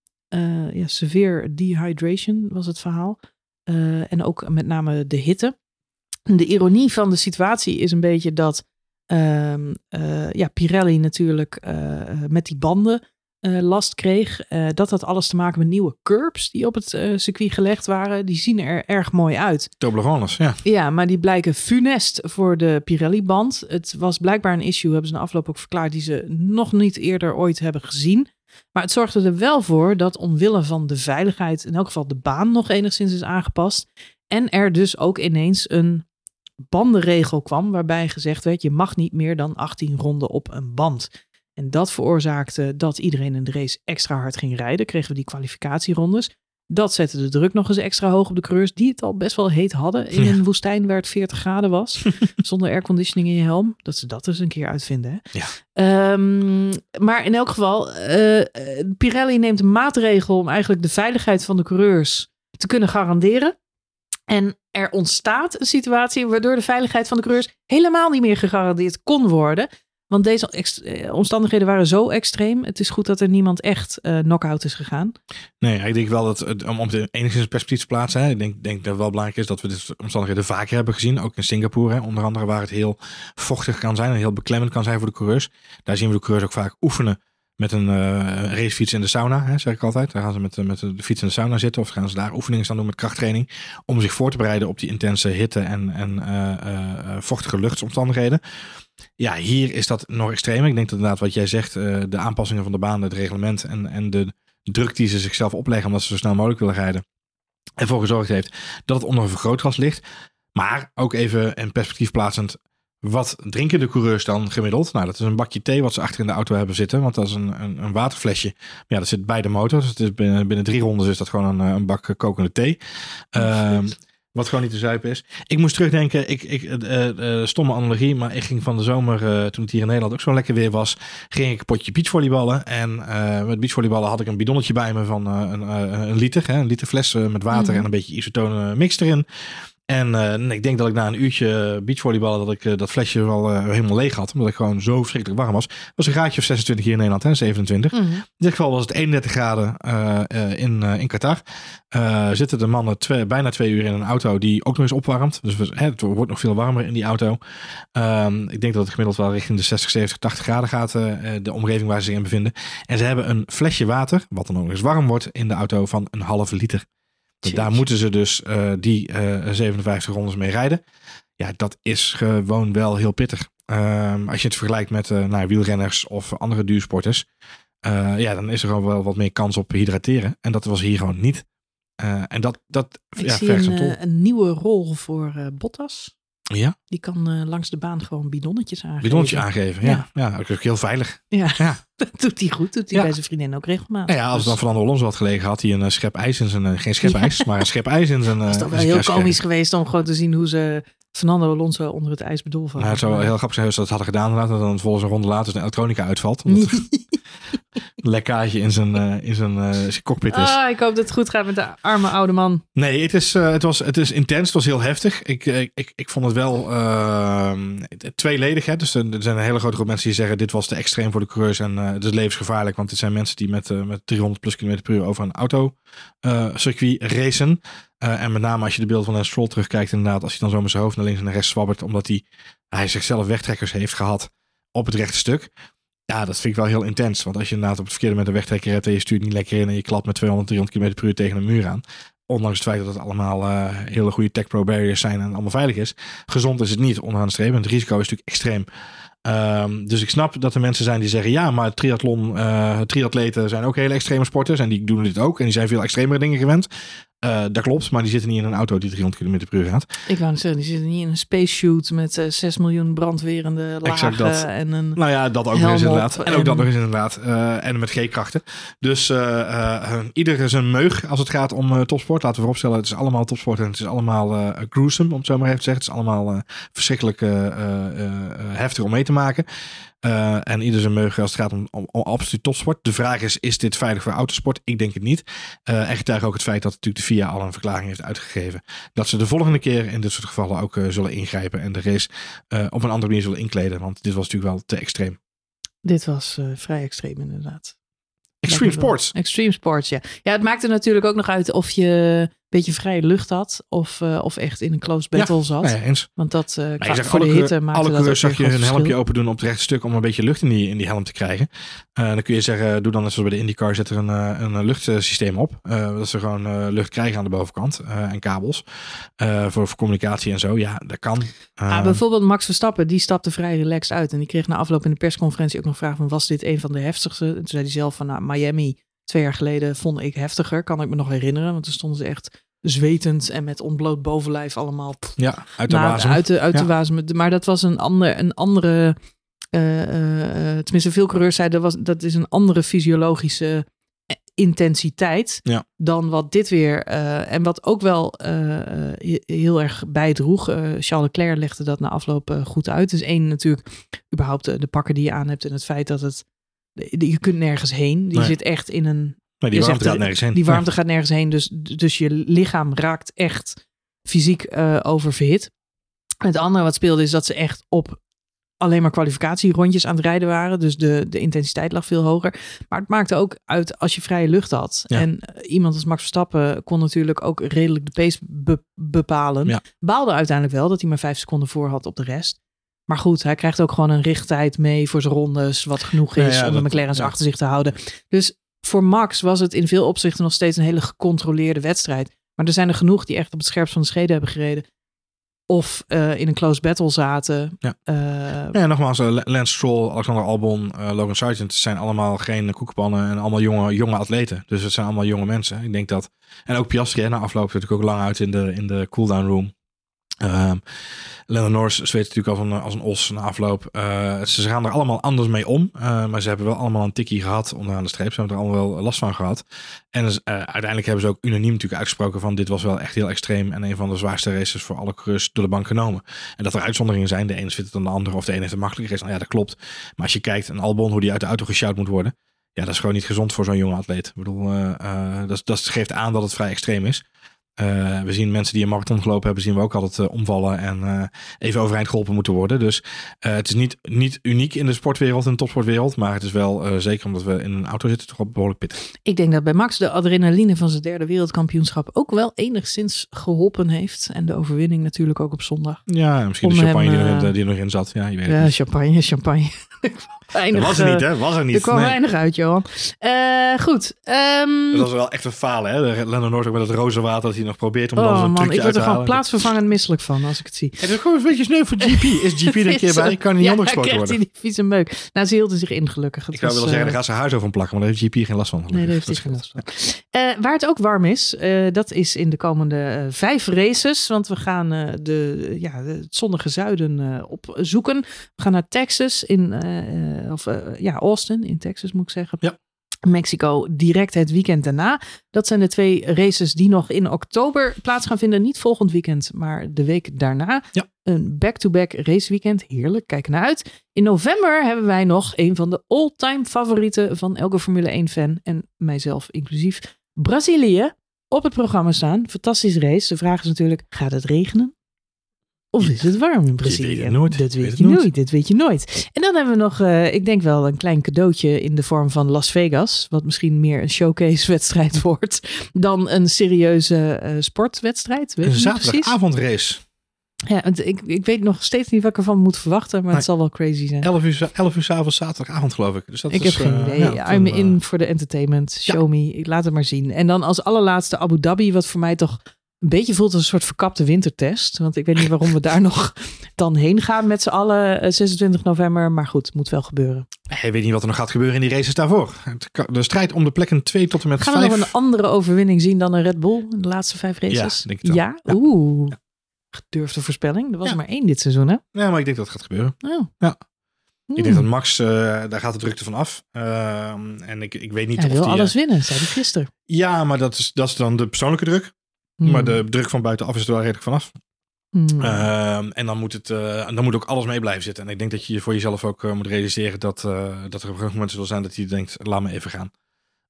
Ja, severe dehydration was het verhaal. En ook met name de hitte. De ironie van de situatie is een beetje dat ehm, eh, ja, Pirelli natuurlijk eh, met die banden eh, last kreeg. Dat had alles te maken met nieuwe curbs die op het circuit gelegd waren. Die zien er erg mooi uit. Toblerones, ja. Ja, maar die blijken funest voor de Pirelli-band. Het was blijkbaar een issue, hebben ze na afloop ook verklaard, die ze nog niet eerder ooit hebben gezien. Maar het zorgde er wel voor dat omwille van de veiligheid, in elk geval de baan nog enigszins is aangepast. En er dus ook ineens een bandenregel kwam waarbij gezegd werd je mag niet meer dan 18 ronden op een band. En dat veroorzaakte dat iedereen in de race extra hard ging rijden. Kregen we die kwalificatierondes. Dat zette de druk nog eens extra hoog op de coureurs die het al best wel heet hadden in Ja. een woestijn waar het 40 graden was. zonder airconditioning in je helm. Dat ze dat dus een keer uitvinden. Hè? Ja. Ehm, maar in elk geval, eh, eh, Pirelli neemt een maatregel om eigenlijk de veiligheid van de coureurs te kunnen garanderen. En er ontstaat een situatie waardoor de veiligheid van de coureurs helemaal niet meer gegarandeerd kon worden. Want deze eh, omstandigheden waren zo extreem. Het is goed dat er niemand echt knock-out is gegaan. Nee, ik denk wel dat, om, om het enigszins in perspectief te plaatsen, hè, ik denk, denk dat het wel belangrijk is dat we dit omstandigheden vaker hebben gezien. Ook in Singapore, hè, onder andere waar het heel vochtig kan zijn en heel beklemmend kan zijn voor de coureurs. Daar zien we de coureurs ook vaak oefenen met een eh, racefiets in de sauna, hè, zeg ik altijd. Daar gaan ze met, eh, met de fiets in de sauna zitten of gaan ze daar oefeningen staan doen met krachttraining. Om zich voor te bereiden op die intense hitte en, en eh, vochtige luchtsomstandigheden. Ja, hier is dat nog extremer. Ik denk dat inderdaad wat jij zegt, de aanpassingen van de baan, het reglement en, en de druk die ze zichzelf opleggen omdat ze zo snel mogelijk willen rijden. Ervoor gezorgd heeft dat het onder een vergrootglas ligt. Maar ook even in perspectief plaatsend. Wat drinken de coureurs dan gemiddeld? Nou, dat is een bakje thee wat ze achter in de auto hebben zitten. Want dat is een, een, een waterflesje. Maar ja, dat zit bij de motor. Dus het is binnen, binnen drie rondes is dat gewoon een, een bak kokende thee. Ehm, wat gewoon niet te zuipen is. Ik moest terugdenken, ik, ik, eh, eh, stomme analogie, maar ik ging van de zomer, eh, toen het hier in Nederland ook zo lekker weer was, ging ik een potje beachvolleyballen. En eh, met beachvolleyballen had ik een bidonnetje bij me van eh, een, eh, een liter, hè, een liter fles eh, met water Mhm. en een beetje isotone mix erin. En eh, ik denk dat ik na een uurtje beachvolleyballen dat ik eh, dat flesje wel eh, helemaal leeg had. Omdat ik gewoon zo verschrikkelijk warm was. Het was een graadje of 26 hier in Nederland, hè, 27. Mhm. In dit geval was het 31 graden in, in Qatar. Zitten de mannen twee, bijna twee uur in een auto die ook nog eens opwarmt. Dus we- hè, het wordt nog veel warmer in die auto. Ehm, ik denk dat het gemiddeld wel richting de 60, 70, 80 graden gaat. de omgeving waar ze zich in bevinden. En ze hebben een flesje water, wat dan ook nog eens warm wordt, in de auto van een halve liter. Daar moeten ze dus eh, die eh, 57 rondes mee rijden. Ja, dat is gewoon wel heel pittig. Ehm, als je het vergelijkt met eh, nou, wielrenners of andere duursporters. eh, ja, dan is er gewoon wel wat meer kans op hydrateren. En dat was hier gewoon niet. Eh, en dat, dat Ik ja, zie een, een eh, nieuwe rol voor eh, Bottas. Ja, Die kan eh, langs de baan gewoon bidonnetjes aangeven. bidonnetje aangeven. Ja, Ja. ja. ook heel veilig. Ja, Ja. Dat doet hij goed. Doet hij Ja. bij zijn vriendin ook regelmatig. Nou ja, als het dan Dus Fernando Alonso had gelegen, had hij een eh, schep ijs in zijn... eh, geen schep Ja. ijs, maar een schep ijs in zijn... Het is eh, toch wel heel gekregen. komisch geweest om gewoon te zien hoe ze Fernando Alonso onder het ijs bedolven. Nou, het zou wel heel grappig zijn als ze dat hadden gedaan. En dan volgens een ronde later zijn elektronica uitvalt. Omdat een lekkage in zijn, in zijn, zijn cockpit is. Ah, ik hoop dat het goed gaat met de arme oude man. Nee, het is, het, was, het is intens. Het was heel heftig. Ik, ik, ik vond het wel ehm, tweeledig. Hè? Dus er zijn een hele grote groep mensen die zeggen... dit was te extreem voor de coureurs en het is levensgevaarlijk. Want dit zijn mensen die met, eh, met 300 plus kilometer per uur... over een autocircuit racen. Eh, en met name als je de beeld van een Stroll terugkijkt... inderdaad, als hij dan zo met zijn hoofd naar links en naar rechts zwabbert... omdat hij, hij zichzelf wegtrekkers heeft gehad op het rechte stuk... Ja, dat vind ik wel heel intens. Want als je inderdaad op het verkeerde met een wegtrekker hebt... en je stuurt niet lekker in en je klapt met 200, 300 km per uur tegen een muur aan... Ondanks het feit dat het allemaal eh, hele goede tech pro barriers zijn en allemaal veilig is. Gezond is het niet onderaan de streep. Het risico is natuurlijk extreem. Ehm, dus ik snap dat er mensen zijn die zeggen: ja, maar triathlon, eh triatleten zijn ook hele extreme sporters. En die doen dit ook. En die zijn veel extremere dingen gewend. Eh, dat klopt, maar die zitten niet in een auto die 300 km per uur gaat. Ik wou net zeggen, die zitten niet in een space shoot met eh 6 miljoen brandwerende lagen dat. en een... Nou ja, dat ook nog eens inderdaad. En ook en- dat nog eens inderdaad. Eh, en met G-krachten. Dus eh eh, ieder zijn meug als het gaat om eh, topsport. Laten we vooropstellen, het is allemaal topsport en het is allemaal eh gruesome, om het zo maar even te zeggen. Het is allemaal eh, verschrikkelijk eh, eh, eh, heftig om mee te maken. Eh, en ieder zijn meug als het gaat om, om, om absoluut topsport. De vraag is, is dit veilig voor autosport? Ik denk het niet. Eh en getuige ook het feit dat natuurlijk de FIA al een verklaring heeft uitgegeven. Dat ze de volgende keer in dit soort gevallen ook eh, zullen ingrijpen. En de race eh, op een andere manier zullen inkleden. Want dit was natuurlijk wel te extreem. Dit was eh, vrij extreem inderdaad. Extreme sports. Extreme sports, ja. Ja, het maakte natuurlijk ook nog uit of je beetje vrije lucht had of, eh, of echt in een close battle zat. Nee, eens. Want dat Maar je zag voor de hitte maakte alle dat zag je een hun groot helmpje verschil. open doen op het rechte stuk om een beetje lucht in die, in die helm te krijgen. Eh, dan kun je zeggen, doe dan net zoals bij de IndyCar, zet er een, een luchtsysteem op. Dat ze gewoon lucht krijgen aan de bovenkant en kabels. Voor, voor communicatie en zo. Ja, dat kan. Ah, Eh, bijvoorbeeld Max Verstappen, die stapte vrij relaxed uit. En die kreeg na afloop in de persconferentie ook nog vragen van, was dit een van de heftigste? En toen zei hij zelf van, nou, Miami twee jaar geleden vond ik heftiger, kan ik me nog herinneren. Want toen stonden ze echt zwetend en met ontbloot bovenlijf allemaal Ja, uit de na- wasem. uit de, uit de Ja. wasem. Maar dat was een, ander, een andere, eh, eh, eh, tenminste veel coureurs zeiden dat, was, dat is een andere fysiologische intensiteit Ja. dan wat dit weer, en wat ook wel he- heel erg bijdroeg. Charles Leclerc legde dat na afloop goed uit. Dus één natuurlijk, überhaupt de, de pakken die je aan hebt en het feit dat het, je kunt nergens heen. Die Nee. zit echt in een Nee, die warmte zegt, gaat nergens heen. die warmte gaat nergens heen, dus, dus je lichaam raakt echt fysiek eh oververhit. Het andere wat speelde is dat ze echt op alleen maar kwalificatierondjes aan het rijden waren. Dus de, de intensiteit lag veel hoger. Maar het maakte ook uit als je vrije lucht had. Ja. En eh, iemand als Max Verstappen kon natuurlijk ook redelijk de pace be- bepalen. Ja. Baalde uiteindelijk wel dat hij maar vijf seconden voor had op de rest. Maar goed, hij krijgt ook gewoon een richttijd mee voor zijn rondes. Wat genoeg is ja, om de McLaren's ja. achter zich te houden. Dus voor Max was het in veel opzichten nog steeds een hele gecontroleerde wedstrijd. Maar er zijn er genoeg die echt op het scherpst van de schede hebben gereden. Of eh, in een close battle zaten. Ja. Eh, Ja, nogmaals, eh, Lance Stroll, Alexander Albon, Logan Sargent zijn allemaal geen koekpannen en allemaal jonge, jonge atleten. Dus het zijn allemaal jonge mensen. Ik denk dat. En ook Piastri, hè, na afloop natuurlijk ook lang uit in de, in de cooldown room. Ehm Lennon Norris zweet natuurlijk als een, als een os na afloop. Eh, ze gaan er allemaal anders mee om. eh, maar ze hebben wel allemaal een tikkie gehad onderaan de streep. Ze hebben er allemaal wel last van gehad. En dus, eh, uiteindelijk hebben ze ook unaniem natuurlijk uitgesproken van dit was wel echt heel extreem. En een van de zwaarste races voor alle coureurs door de bank genomen. En dat er uitzonderingen zijn. De ene zit dan de andere of de ene heeft een makkelijke race. Nou ja, dat klopt. Maar als je kijkt een Albon hoe die uit de auto geshout moet worden. Ja, dat is gewoon niet gezond voor zo'n jonge atleet. Ik bedoel, eh, eh, dat, dat geeft aan dat het vrij extreem is. Eh, we zien mensen die een marathon gelopen hebben, zien we ook altijd eh, omvallen en eh, even overeind geholpen moeten worden. Dus het is niet, niet uniek in de sportwereld, in de topsportwereld. Maar het is wel, zeker omdat we in een auto zitten, toch wel behoorlijk pittig. ik denk dat bij Max de adrenaline van zijn derde wereldkampioenschap ook wel enigszins geholpen heeft. En de overwinning natuurlijk ook op zondag. Ja, misschien Om de champagne hem, die, er, die nog in zat. Ja, je weet Ja, champagne, champagne. weinig, Dat was er niet, hè? Was er Er niet. kwam Nee. weinig uit, Johan. Eh, goed. ehm, Dat was wel echt een falen, hè? Lennon Norris ook met het roze water dat hij nog probeert om dan oh zo'n man, trucje ik uit word er gewoon plaatsvervangend misselijk van als ik het zie. Het is gewoon een beetje sneu voor GP. Is GP er een keer bij? Kan niet ja, krijgt worden? hij die vieze meuk. Nou, ze hielden zich in gelukkig. Het Ik zou willen zeggen, eh, daar gaat zijn huis over van plakken, maar daar heeft GP geen last van. Nee, daar heeft hij geen last van. Eh, waar het ook warm is, eh, dat is in de komende vijf races. Want we gaan eh, de, ja, het zonnige zuiden eh, opzoeken. We gaan naar Texas, in, of eh, ja, Austin in Texas moet ik zeggen. Ja. Mexico direct het weekend daarna. Dat zijn de twee races die nog in oktober plaats gaan vinden. Niet volgend weekend, maar de week daarna. Ja. Een back-to-back raceweekend. Heerlijk, kijk naar uit. In november hebben wij nog een van de all-time favorieten van elke Formule 1 fan. En mijzelf inclusief. Brazilië op het programma staan. Fantastische race. De vraag is natuurlijk, gaat het regenen? Of is het warm in Brazilië? weet het nooit. Dat weet weet je nooit. nooit. Dat weet je nooit. En dan hebben we nog, eh, ik denk wel, een klein cadeautje in de vorm van Las Vegas. Wat misschien meer een showcase-wedstrijd wordt dan een serieuze eh, sportwedstrijd. Weet Een zaterdagavondrace. Ja, ik, ik weet nog steeds niet wat ik ervan moet verwachten, maar Nee. het zal wel crazy zijn. 11 uur, 11 uur s'avonds zaterdagavond, geloof ik. Dus dat ik is, heb geen eh, idee. ja, I'm in voor de entertainment. Show me. Ik laat het maar zien. En dan als allerlaatste Abu Dhabi, wat voor mij toch een beetje voelt als een soort verkapte wintertest. Want ik weet niet waarom we daar nog dan heen gaan met z'n allen eh, 26 november. Maar goed, het moet wel gebeuren. Hij weet niet wat er nog gaat gebeuren in die races daarvoor. De strijd om de plekken 2 tot en met Gaan we 5. nog een andere overwinning zien dan een Red Bull in de laatste vijf races? Ja, denk ik. Ja? Ja. Oeh. Gedurfde voorspelling. Er was er maar één dit seizoen, hè? Ja, maar ik denk dat het gaat gebeuren. Oh. Ja. Hmm. Ik denk dat Max, eh, daar gaat de drukte van af. Ehm, en ik, ik weet niet Hij of wil die... alles eh, winnen, zei hij gisteren. ja, maar dat is, dat is dan de persoonlijke druk. Hmm. Maar de druk van buitenaf is er wel redelijk vanaf. Hmm. Ehm, en dan moet, het, eh, dan moet ook alles mee blijven zitten. En ik denk dat je voor jezelf ook eh, moet realiseren dat, eh, dat er op een gegeven moment zal zijn dat hij denkt, laat me even gaan.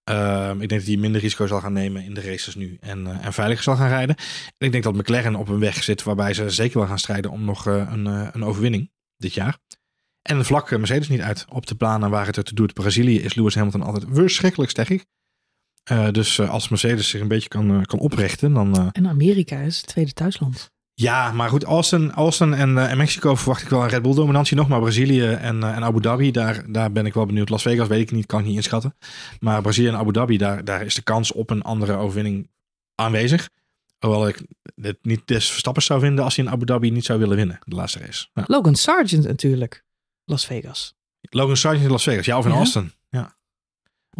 Ehm, ik denk dat hij minder risico zal gaan nemen in de races nu en, en veiliger zal gaan rijden. En ik denk dat McLaren op een weg zit waarbij ze zeker wel gaan strijden om nog een, een overwinning dit jaar. En vlak Mercedes niet uit. Op de planen waar het er te doet. Brazilië is Lewis Hamilton altijd verschrikkelijk sterk. Eh, dus eh, als Mercedes zich een beetje kan, eh, kan oprichten, dan, En Amerika is het tweede thuisland. ja, maar goed, Austin, Austin en, en Mexico verwacht ik wel een Red Bull dominantie nog. Maar Brazilië en, en Abu Dhabi, daar, daar ben ik wel benieuwd. Las Vegas weet ik niet, kan ik niet inschatten. Maar Brazilië en Abu Dhabi, daar, daar is de kans op een andere overwinning aanwezig. Hoewel ik het niet des Verstappers zou vinden als hij in Abu Dhabi niet zou willen winnen, de laatste race. Ja. Logan Sargent natuurlijk. Las Vegas. Logan Sargent in Las Vegas, ja, of in Ja? Austin.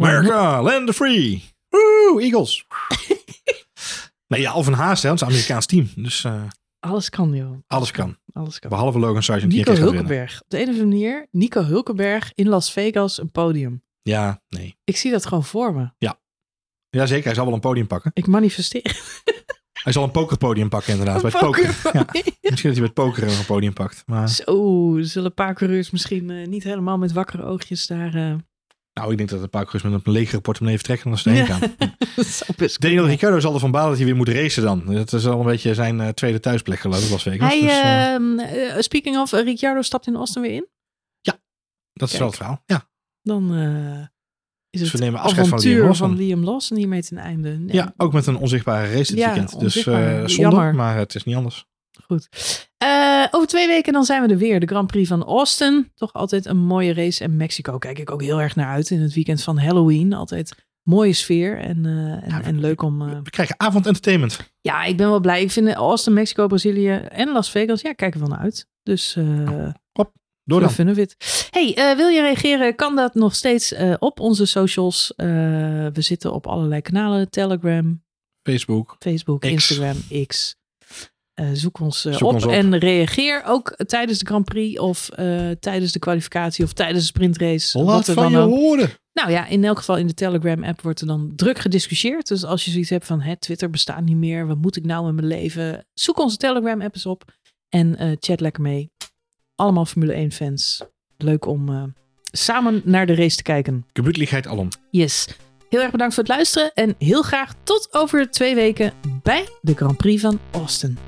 America, land the free. Woo, Eagles. Nee, ja, of een haast, hè, want het is een Amerikaans team. Dus eh, Alles kan, joh. alles kan. Alles kan. Behalve Logan Sargent Nico. Hulkenberg. Op de een of andere manier, Nico Hulkenberg in Las Vegas een podium. Ja, nee. Ik zie dat gewoon voor me. Ja, zeker. Hij zal wel een podium pakken. Ik manifesteer. Hij zal een pokerpodium pakken inderdaad. bij Poker. Ja. Misschien dat hij met poker een podium pakt. Maar Zo, er zullen een paar coureurs misschien eh, niet helemaal met wakkere oogjes daar... eh, nou, ik denk dat een paar met een legere portemonnee vertrekken als ze erheen Ja. gaan. Daniel. Ricciardo zal ervan balen dat hij weer moet racen dan. Dat is al een beetje zijn eh, tweede thuisplek geloof Las Vegas. Hij, dus, eh, ehm, eh, speaking of, Ricciardo stapt in Austin weer in. dat is kijk. wel het verhaal. Ja, Dan is Dus het we nemen afscheid van Liam van Lawson. Liam Lawson hiermee ten einde. Ja, ook met een onzichtbare race dit Ja, weekend. Dus eh zonde, Jammer. maar het is niet anders. Goed. Eh, over twee weken dan zijn we er weer. De Grand Prix van Austin. Toch altijd een mooie race. En Mexico kijk ik ook heel erg naar uit. In het weekend van Halloween. Altijd mooie sfeer. En, eh, en, Ja, we- en leuk om... eh, We krijgen avondentertainment. ja, ik ben wel blij. Ik vind Austin, Mexico, Brazilië en Las Vegas. Ja, kijk er wel naar uit. Dus... eh Door dan. Fun of it. Hey, wil je reageren? Kan dat nog steeds op onze socials? We zitten op allerlei kanalen. Telegram, Facebook. Facebook, X. Instagram, X. Eh, zoek ons, eh, Zoek op, ons op. en reageer ook tijdens de Grand Prix of eh, tijdens de kwalificatie of tijdens de sprintrace. wat Laat er van dan je ook. horen. Nou ja, in elk geval in de Telegram-app wordt er dan druk gediscussieerd. Dus als je zoiets hebt van hè, Twitter bestaat niet meer, wat moet ik nou met mijn leven? Zoek onze Telegram-app eens op en chat lekker mee. Allemaal Formule 1-fans. Leuk om samen naar de race te kijken. Gemütlichkeit alom. Yes. Heel erg bedankt voor het luisteren en heel graag tot over twee weken bij de Grand Prix van Austin.